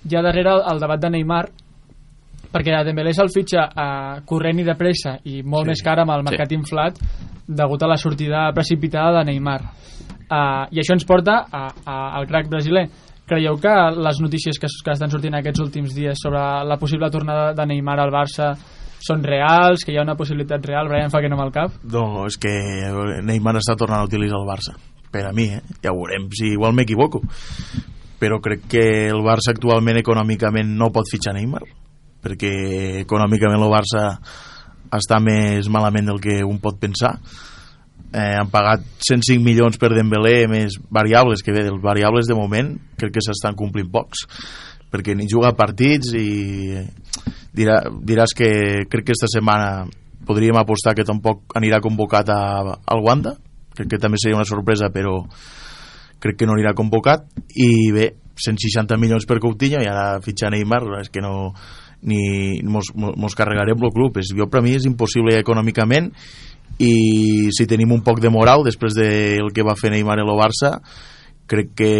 hi ha darrere el, el debat de Neymar perquè a Dembélé se'l fitxa eh, corrent i de pressa i molt Sí. més car amb el mercat Sí. inflat degut a la sortida precipitada de Neymar uh, i això ens porta a, a, al crack brasiler creieu que les notícies que, que estan sortint aquests últims dies sobre la possible tornada de Neymar al Barça són reals, que hi ha una possibilitat real Brian fa que no amb el cap No, és que Neymar està tornant a utilitzar el Barça. Per a mi, eh? Ja veurem si igual m'equivoco. Però crec que el Barça actualment econòmicament no pot fitxar Neymar, perquè econòmicament el Barça està més malament del que un pot pensar. Eh, han pagat 105 milions per Dembélé més variables, que bé, dels variables de moment crec que s'estan complint pocs perquè ni juga partits i dirà, diràs que crec que esta setmana podríem apostar que tampoc anirà convocat a, al Wanda. Crec que també seria una sorpresa però crec que no anirà convocat. I bé, 160 milions per Coutinho i ara fitxar Neymar és que no ni mos, mos carregarem el club. És, jo per mi és impossible econòmicament i si tenim un poc de moral després del que va fer Neymar en el Barça crec que,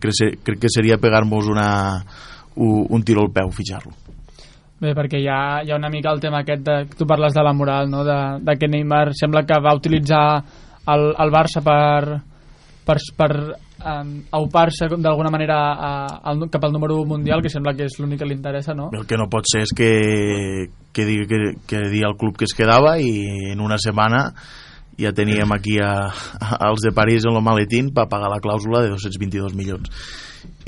crec, crec que seria pegar-nos una, un, un tiro al peu fitxar-lo Bé, perquè hi ha, hi ha una mica el tema aquest de, tu parles de la moral, no? de, de que Neymar sembla que va utilitzar el, el Barça per, per, per um, aupar-se d'alguna manera a, al, cap al número 1 mundial, que sembla que és l'únic que li interessa, no? el que no pot ser és que, que, digui, que, que digui al club que es quedava i en una setmana ja teníem aquí a, a, als de París en el maletín per pagar la clàusula de 222 milions.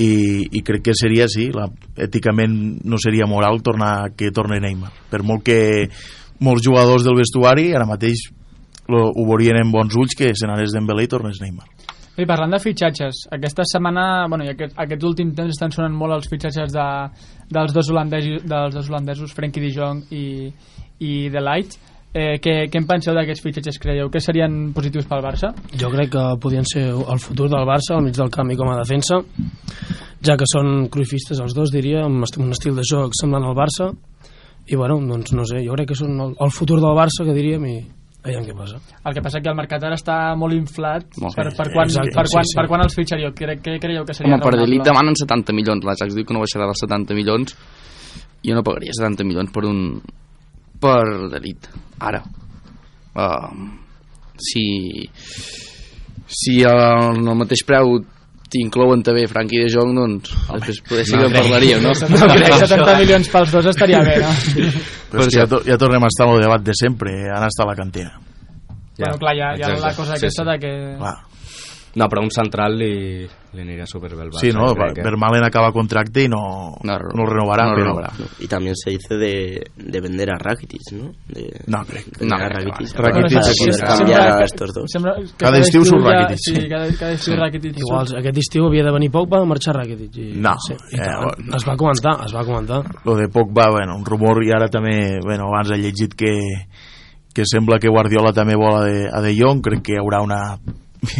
I, i crec que seria sí, la, èticament no seria moral tornar que torni Neymar. Per molt que molts jugadors del vestuari ara mateix lo, ho veurien en bons ulls que se n'anés Dembélé i tornés Neymar I parlant de fitxatges, aquesta setmana, bueno, i aquest, aquest últim temps estan sonant molt els fitxatges de, dels, dos holandesos, dels dos holandesos, Frenkie de Jong i, i De Ligt. Eh, què, què en penseu d'aquests fitxatges, creieu? Que serien positius pel Barça? Jo crec que podien ser el futur del Barça al mig del camp i com a defensa ja que són cruifistes els dos diria amb un estil de joc semblant al Barça i bueno, doncs no sé jo crec que són el, el futur del Barça que diríem i veiem què passa El que passa que el mercat ara està molt inflat Molt per, per, quan, Exacte, per, quan, sí, sí. per quan els fitxaríeu? Què, què creieu que seria Home, per raonable? Delit demanen 70 milions. L'Ajax diu que no baixarà dels 70 milions. Jo no pagaria 70 milions per un... per Delit. Ara. Uh, si... Si el, el mateix preu inclouen també Frankie de Jong, doncs després poder sí no que en parlaríem, no? No crec. 70 milions pels dos estaria bé, no? Però és que ja, to ja tornem a estar en el debat de sempre, han estat a la cantina. Bueno, clar, ha exacte. la cosa Sí, aquesta sí. de que... Clar. No, però un central li, li aniria superbé el Barça. Sí, no, que- Vermaelen acaba contracte y no, no, lo renovará. no pero, renovará. Y también se dice de, de vender a Rakitic, ¿no? De, No, crec. No, a Rakitic. va. Rakitic Sempre- a estos dos. Sembla que Cada estiu surt ja- Rakitic. Sí, cada, cada estiu Rakitic surt. Igual, aquest estiu havia de venir Pogba a marxar Rakitic. I, No, sí, i eh, bueno. es va comentar, es va comentar. Lo de Pogba, bueno, un rumor i ara també, bueno, abans he llegit que, que sembla que Guardiola també vol a De, a de Jong, crec que hi haurà una,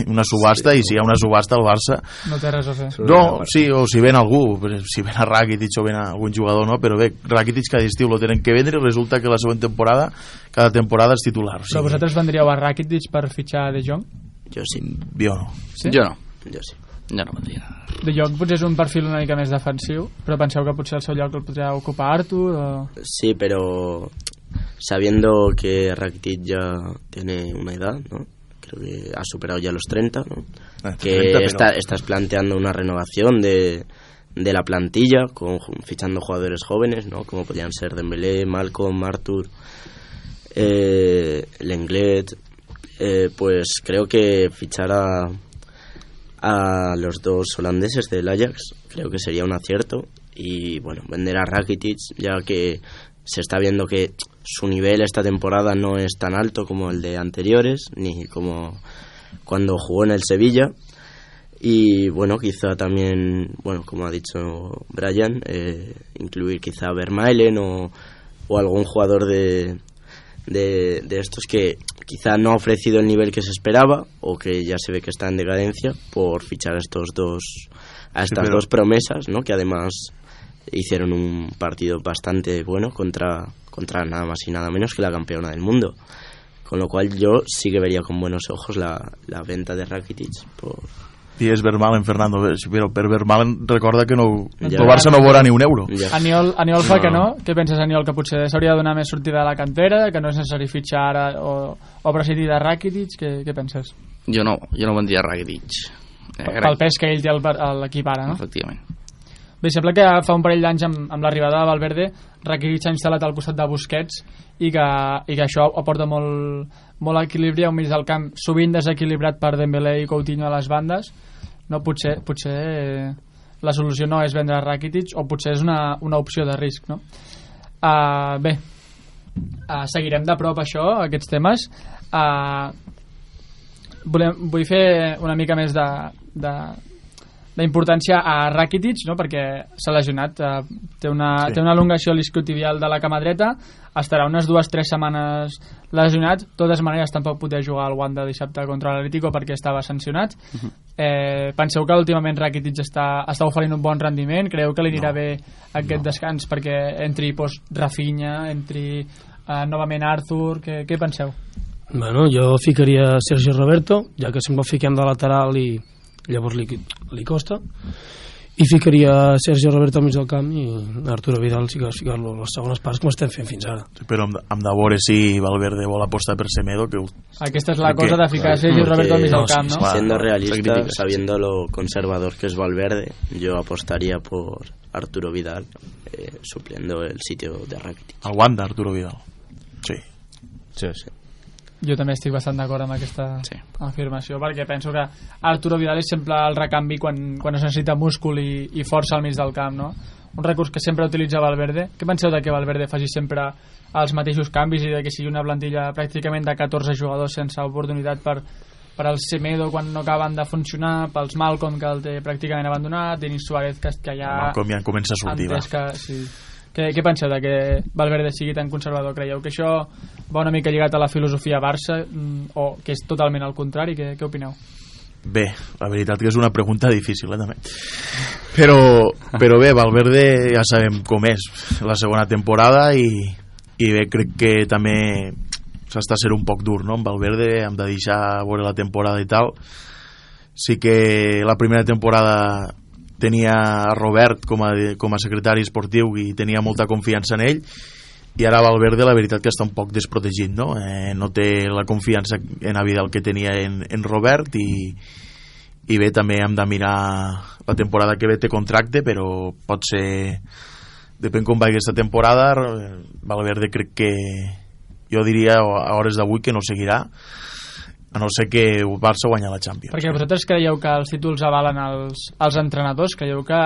una subhasta i si hi ha una subhasta al Barça No té res a fer. no, sí, o si ven algú però si ven a Rakitic o ven a algun jugador no, però bé, Rakitic cada estiu lo tenen que vendre i resulta que la següent temporada cada temporada és titular o Però sigui, vosaltres vendríeu a Rakitic per fitxar De Jong? Jo sí. jo no Sí? Jo no. Jo sí. Jo no vendria. De Jong potser és un perfil una mica més defensiu, però penseu que potser el seu lloc el podria ocupar Artur o... Sí, pero sabiendo que Rakitic ya tiene una edad, ¿no? Creo que ha superado ya los 30, ¿no? Eh, que 30, pero- está, estás planteando una renovación de, de la plantilla, con, fichando jugadores jóvenes, ¿no? Como podrían ser Dembélé, Malcolm, Arthur, eh, Lenglet, eh, pues creo que fichar a, a los dos holandeses del Ajax creo que sería un acierto y bueno, vender a Rakitic ya que se está viendo que su nivel esta temporada no es tan alto como el de anteriores ni como cuando jugó en el Sevilla y bueno, quizá también, bueno, como ha dicho Brian, eh, incluir quizá a Vermaelen o, o algún jugador de, de, de estos que quizá no ha ofrecido el nivel que se esperaba o que ya se ve que está en decadencia por fichar a estos dos a estas dos promesas, ¿no? Que además hicieron un partido bastante bueno contra contra nada más y nada menos que la campeona del mundo. Con lo cual yo sí que vería con buenos ojos la, la venta de Rakitic por i és Vermaelen, Fernando però per Vermaelen recorda que no, Ja. el Barça no veurà ni un euro Aniol, Aniol fa No. que no. Què penses, Aniol, que potser s'hauria de donar més sortida a la cantera, que no és necessari fitxar ara o, o prescindir de Rakitic? Què, què penses? Jo no, jo no vendria Rakitic. Eh, Pel pes que ell té a l'equip ara, no? Efectivament. Bé, sembla que fa un parell d'anys amb, amb l'arribada de Valverde Rakitic s'ha instal·lat al costat de Busquets i que, i que això aporta molt, molt equilibri a un mig del camp. Sovint desequilibrat per Dembélé i Coutinho a les bandes. No, potser, potser la solució no és vendre Rakitic o potser és una, una opció de risc no? uh, bé uh, seguirem de prop això, aquests temes. Uh, volem, vull fer una mica més de, de, d'importància a Rakitic no? perquè s'ha lesionat eh, té, una, Sí. té una elongació liscotibial de la cama dreta estarà unes dues tres setmanes lesionat de totes maneres tampoc podia jugar al Wanda dissabte contra l'Atlético perquè estava sancionat eh, penseu que últimament Rakitic està, està oferint un bon rendiment creu que li anirà no. bé aquest no. descans perquè entri pues, Rafinha entri eh, novament Arthur què, què penseu? Bueno, jo ficaria Sergio Roberto, ja que sempre el fiquem de lateral i llavors li, li costa, i ficaria Sergio Roberto al mig del camp i Arturo Vidal sí que has ficar-lo a les segones parts com estem fent fins ara. però hem, de- hem de veure si Valverde vol apostar per Semedo que aquesta és la Perquè- cosa de ficar Sergio Roberto al mig del no, camp no? Claro, siendo realista, sabiendo lo conservador que es Valverde, yo apostaría por Arturo Vidal eh, supliendo el sitio de Rakitic. el Wanda, Arturo Vidal sí, Sí, sí. Jo també estic bastant d'acord amb aquesta Sí. afirmació, perquè penso que Arturo Vidal és sempre el recanvi quan, quan es necessita múscul i, i força al mig del camp, no? Un recurs que sempre utilitza Valverde. Què penseu de que Valverde faci sempre els mateixos canvis i de que sigui una plantilla pràcticament de 14 jugadors sense oportunitat per, per al Semedo quan no acaben de funcionar, pels Malcolm que el té pràcticament abandonat, Denis Suárez que, que ja com ja comença a sortir va. que, sí. què, què penseu de que Valverde sigui tan conservador? Creieu que això va una mica lligat a la filosofia Barça mm, o que és totalment al contrari? Què, què opineu? Bé, la veritat que és una pregunta difícil, eh, també. Però, però bé, Valverde ja sabem com és la segona temporada i, i bé, crec que també s'està sent un poc dur, no?, amb Valverde, hem de deixar veure la temporada i tal. Sí que la primera temporada tenia a Robert com a, com a secretari esportiu i tenia molta confiança en ell i ara Valverde la veritat que està un poc desprotegit no, eh, no té la confiança en Avidal que tenia en, en Robert i, i bé, també hem de mirar la temporada que ve. Té contracte però pot ser depèn com vagi aquesta temporada eh, Valverde crec que jo diria a hores d'avui que no seguirà a no ser que el Barça guanya la Champions Perquè vosaltres creieu que els títols avalen els, els entrenadors? Creieu que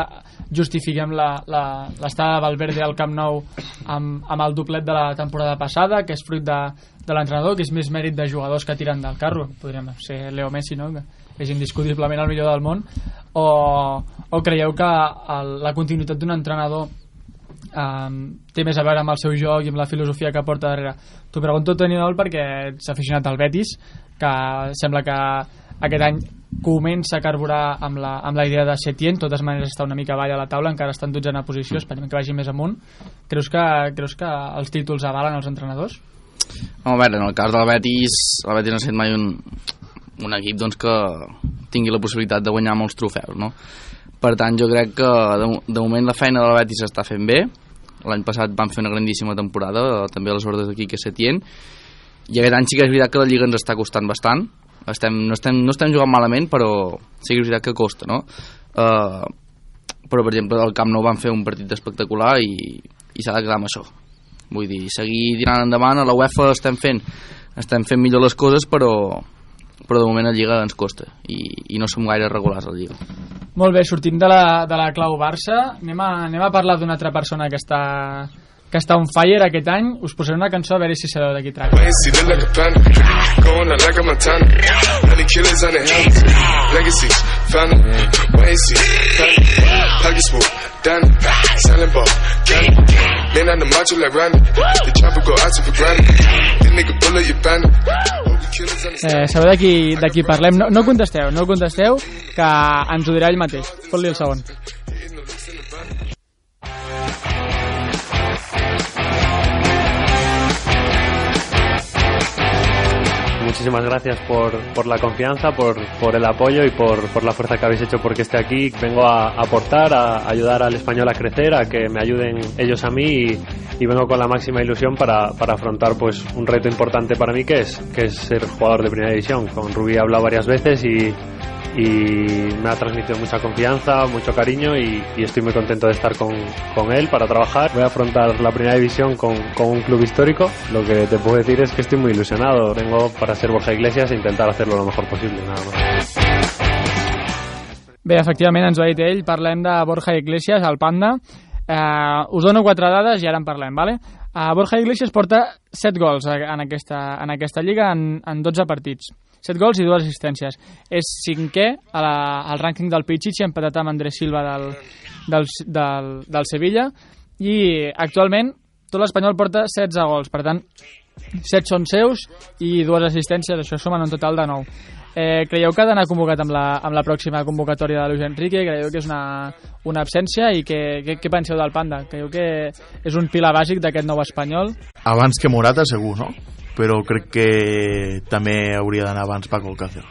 justifiquem l'estada de Valverde al Camp Nou amb, amb el doblet de la temporada passada, que és fruit de, de l'entrenador, que és més mèrit de jugadors que tiren del carro? Podríem ser Leo Messi, no? que és indiscutiblement el millor del món. O, o creieu que el, la continuïtat d'un entrenador um, té més a veure amb el seu joc i amb la filosofia que porta darrere. T'ho pregunto, Toni Dol, perquè ets aficionat al Betis, que sembla que aquest any comença a carburar amb la, amb la idea de Setién, de totes maneres està una mica avall a la taula, encara està en dotzena posició, esperem que vagi més amunt. Creus que, creus que els títols avalen els entrenadors? A veure, en el cas del Betis, el Betis no ha estat mai un, un equip doncs, que tingui la possibilitat de guanyar molts trofeus, no? Per tant, jo crec que de, de moment la feina del Betis està fent bé. L'any passat van fer una grandíssima temporada, també a les ordres que Setién. I aquest any sí que és veritat que la Lliga ens està costant bastant. Estem, no, estem, no estem jugant malament, però sí que és veritat que costa, no? Uh, però, per exemple, al Camp Nou van fer un partit espectacular i, i s'ha de quedar amb això. Vull dir, seguir tirant endavant, a la UEFA estem fent, estem fent millor les coses, però, però de moment a Lliga ens costa i, i no som gaire regulars a la Lliga. Molt bé, sortim de la, de la clau Barça, anem a, anem a parlar d'una altra persona que està, que està on fire aquest any. Us posaré una cançó a veure si sabeu de qui tracta. Legacy, the Danny. Selling ball, candy. Man on the macho like Randy. The chopper go out for granted. This nigga bullet, you bandit. The Eh, sabeu de qui, de qui parlem? No, no contesteu, no contesteu, que ens ho dirà ell mateix. Fot-li el segon. Muchísimas gracias por, por la confianza, por, por el apoyo y por, por la fuerza que habéis hecho porque esté aquí. Vengo a aportar, a ayudar al español a crecer, a que me ayuden ellos a mí y, y vengo con la máxima ilusión para, para afrontar pues un reto importante para mí que es, que es ser jugador de primera división. Con Rubí he hablado varias veces y, y me ha transmitido mucha confianza, mucho cariño y, y estoy muy contento de estar con, con él para trabajar. Voy a afrontar la primera división con, con un club histórico. Lo que te puedo decir es que estoy muy ilusionado. Vengo para ser Borja Iglesias e intentar hacerlo lo mejor posible, nada más. Bé, efectivament, ens ho ha dit ell, parlem de Borja Iglesias, el Panda. Eh, us dono quatre dades i ara en parlem, vale? Uh, Borja Iglesias porta 7 gols en aquesta, en aquesta lliga en, en 12 partits. 7 gols i dues assistències. És cinquè a la, al rànquing del Pichichi, empatat amb Andrés Silva del, del, del, del Sevilla, i actualment tot l'Espanyol porta 16 gols, per tant, 7 són seus i dues assistències, això sumen un total de 9. Eh, creieu que ha d'anar convocat amb la, amb la pròxima convocatòria de Luis Enrique? Creieu que és una, una absència? I què, què, què penseu del Panda? Creieu que és un pilar bàsic d'aquest nou espanyol? abans que Morata segur, no? però crec que també hauria d'anar abans Paco Alcácer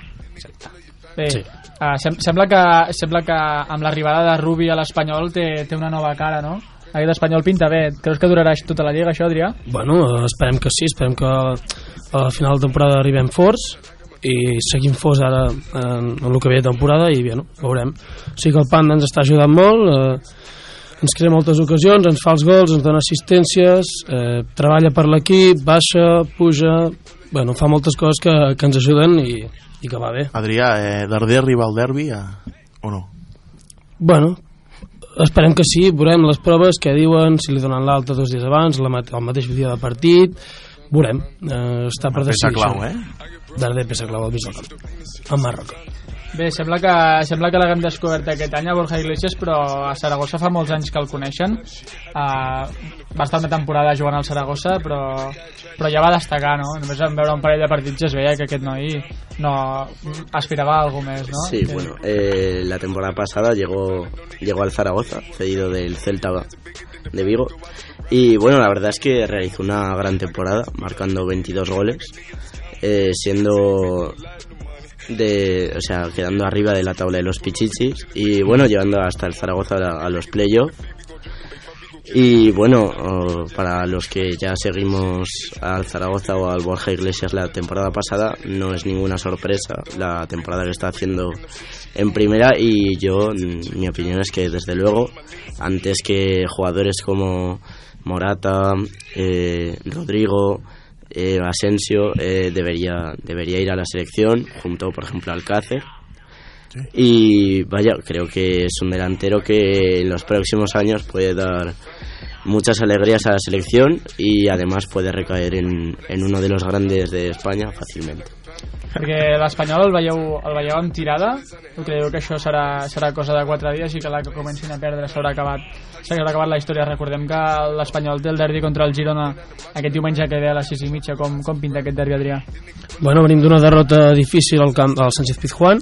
Bé, sí. uh, sem sembla, que, sembla que amb l'arribada de Rubi a l'Espanyol té, té una nova cara, no? Aquest espanyol pinta bé. Creus que durarà tota la lliga, això, Adrià? Bueno, eh, esperem que sí, esperem que a final de temporada arribem forts i seguim forts ara en, en el que ve de temporada i bé, no, veurem. O sigui que el Panda ens està ajudant molt, eh, ens crea moltes ocasions, ens fa els gols, ens dona assistències, eh, treballa per l'equip, baixa, puja, bueno, fa moltes coses que, que ens ajuden i, i que va bé. Adrià, eh, Darder arriba al derbi a... o no? Bueno, esperem que sí, veurem les proves que diuen, si li donen l'alta dos dies abans, la, el mateix dia de partit, veurem. Eh, està per Una peça decidir. clau, eh? Darder peça clau al mig del camp, a Marroc. Bé, sembla que, sembla que l'haguem descobert aquest any a Borja Iglesias, però a Saragossa fa molts anys que el coneixen. Uh, va estar una temporada jugant al Saragossa, però, però ja va destacar, no? Només en veure un parell de partits ja es veia que aquest noi no aspirava a alguna més, no? Sí, Que- bueno, eh, la temporada pasada llegó, llegó al Zaragoza, cedido del Celta de Vigo. Y bueno, la verdad es que realizó una gran temporada, marcando 22 goles, eh, siendo de, o sea, quedando arriba de la tabla de los Pichichis y bueno, llevando hasta el Zaragoza a, a los playoffs. Y bueno, para los que ya seguimos al Zaragoza o al Borja Iglesias la temporada pasada, no es ninguna sorpresa la temporada que está haciendo en primera y yo, mi opinión es que desde luego, antes que jugadores como Morata, eh, Rodrigo, eh, Asensio, eh, debería, debería ir a la selección, junto por ejemplo al Alcácer. Y vaya, creo que es un delantero que en los próximos años puede dar muchas alegrías a la selección y además puede recaer en, en uno de los grandes de España fácilmente. Perquè l'Espanyol el veieu, el veieu amb tirada? O creieu que això serà, serà cosa de 4 dies i que la que comencin a perdre s'haurà acabat. S'haurà acabat la història recordem que l'Espanyol té el derbi contra el Girona aquest diumenge que ve a les 6 i mitja. Com, com pinta aquest derbi Adrià? Bueno, venim d'una derrota difícil al camp al Sánchez Pizjuán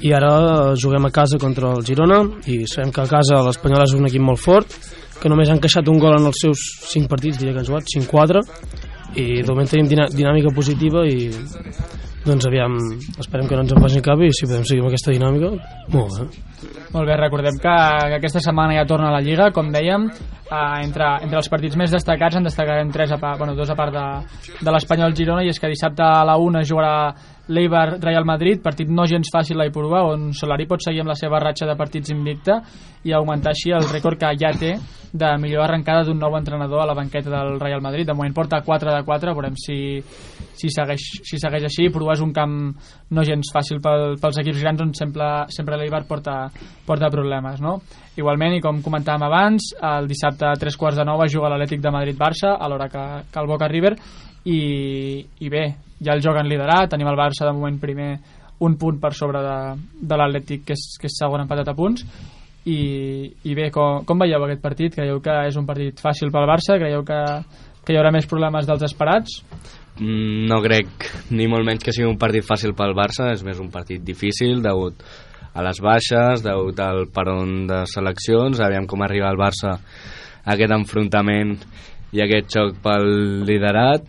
i ara juguem a casa contra el Girona i sabem que a casa l'Espanyol és un equip molt fort que només han queixat un gol en els seus 5 partits, diria que han jugat, 5-4 i de moment tenim dinà- dinàmica positiva i doncs aviam, esperem que no ens en facin cap i si podem seguir amb aquesta dinàmica, molt bé. Molt bé, recordem que, que aquesta setmana ja torna a la Lliga, com dèiem, eh, entre, entre els partits més destacats en destacarem tres a bueno, dos a part de, de l'Espanyol Girona, i és que dissabte a la una jugarà l'Eibar Real Madrid, partit no gens fàcil a Ipurua, on Solari pot seguir amb la seva ratxa de partits invicta i augmentar així el rècord que ja té de millor arrencada d'un nou entrenador a la banqueta del Real Madrid. De moment porta 4 de 4, veurem si, si, segueix, si segueix així. Ipurua és un camp no gens fàcil pel, pels equips grans on sempre, sempre l'Eibar porta, porta problemes, no? Igualment, i com comentàvem abans, el dissabte a tres quarts de nou es juga l'Atlètic de Madrid-Barça, a l'hora que, que el Boca River, i, i bé, ja el joguen liderat, tenim el Barça de moment primer un punt per sobre de, de l'Atlètic que, és, que és segon empatat a punts i, i bé, com, com veieu aquest partit? Creieu que és un partit fàcil pel Barça? Creieu que, que hi haurà més problemes dels esperats? Mm, No crec ni molt menys que sigui un partit fàcil pel Barça, és més un partit difícil degut a les baixes, degut al peron de seleccions, aviam com arriba el Barça a aquest enfrontament i aquest xoc pel liderat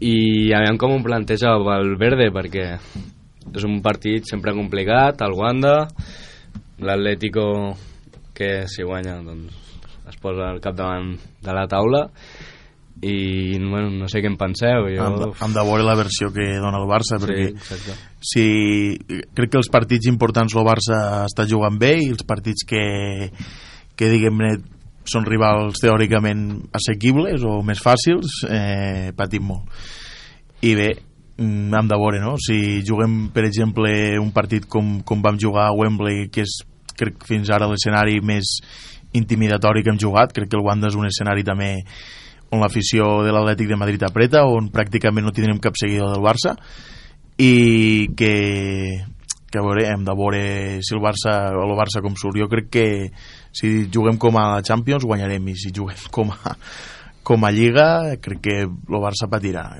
i aviam com ho planteja el Verde perquè és un partit sempre complicat al Wanda l'Atlético que si guanya doncs es posa al capdavant de la taula i bueno, no sé què en penseu jo... Hem, de- hem de veure la versió que dona el Barça perquè exacte. si, crec que els partits importants el Barça està jugant bé i els partits que, que diguem-ne són rivals teòricament assequibles o més fàcils eh, patim molt i bé mm, hem de veure no? si juguem per exemple un partit com, com vam jugar a Wembley que és crec fins ara l'escenari més intimidatori que hem jugat crec que el Wanda és un escenari també on l'afició de l'Atlètic de Madrid apreta, on pràcticament no tindrem cap seguidor del Barça i que, que veure, hem de veure si el Barça, el Barça com surt. Jo crec que si juguem com a Champions guanyarem i si juguem com a, com a Lliga crec que el Barça patirà.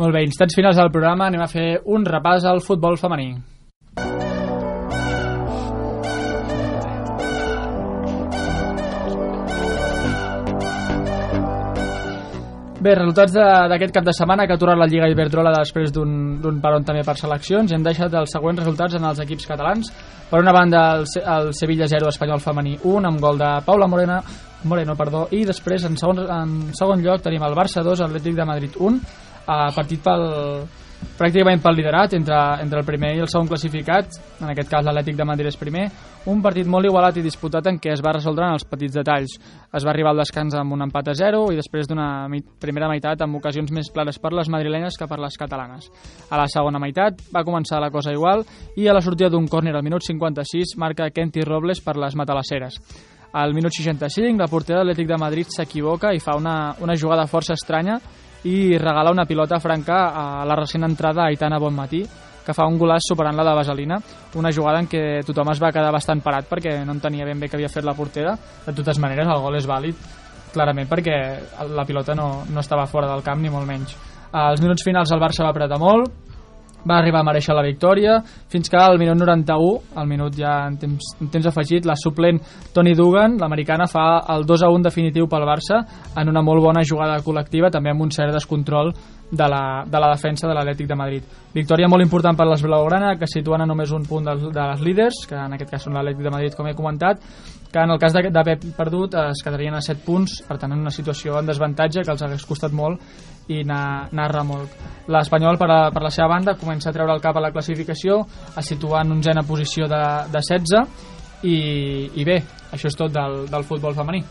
Molt bé, instants finals del programa, anem a fer un repàs al futbol femení. Bé, resultats d'aquest cap de setmana que ha aturat la Lliga Iberdrola després d'un peron també per seleccions. Hem deixat els següents resultats en els equips catalans. Per una banda, el, el Sevilla 0, Espanyol femení 1, amb gol de Paula Morena, Moreno, perdó, i després en segon, en segon lloc tenim el Barça 2, Atlètic de Madrid 1, eh, partit pel, pràcticament pel liderat entre, entre el primer i el segon classificat, en aquest cas l'Atlètic de Madrid és primer, un partit molt igualat i disputat en què es va resoldre en els petits detalls. Es va arribar al descans amb un empat a 0 i després d'una primera meitat amb ocasions més clares per les madrilenyes que per les catalanes. A la segona meitat va començar la cosa igual i a la sortida d'un córner al minut 56 marca Kenty Robles per les matalasseres. Al minut 65 la portera de l'Atlètic de Madrid s'equivoca i fa una, una jugada força estranya i regala una pilota franca a la recent entrada Aitana Bonmatí que fa un golaç superant la de Vaselina. Una jugada en què tothom es va quedar bastant parat perquè no entenia ben bé què havia fet la portera. De totes maneres el gol és vàlid clarament perquè la pilota no, no estava fora del camp ni molt menys. Als minuts finals el Barça va apretar molt va arribar a mereixer la victòria fins que al minut 91, al minut ja en temps, en temps afegit, la suplent Toni Dugan, l'americana, fa el 2 a 1 definitiu pel Barça en una molt bona jugada col·lectiva, també amb un cert descontrol de la, de la defensa de l'Atlètic de Madrid. Victòria molt important per les Blaugrana, que situen a només un punt dels, de les líders, que en aquest cas són l'Atlètic de Madrid, com he comentat, que en el cas de- d'haver perdut es quedarien a 7 punts, per tant en una situació en desavantatge que els hagués costat molt i anar, anar a remolc. L'Espanyol, per, a, per la seva banda, comença a treure el cap a la classificació, a situar en onzena posició de, de 16, i, i bé, això és tot del, del futbol femení.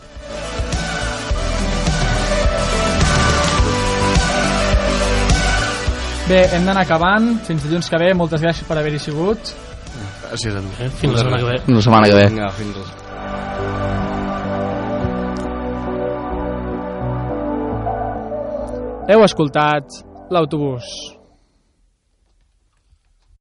Bé, hem d'anar acabant. Fins dilluns que ve. Moltes gràcies per haver-hi sigut. Gràcies a tu. Eh, fins la setmana que ve. Fins la setmana que ve. Vinga, fins la Heu escoltat l'autobús.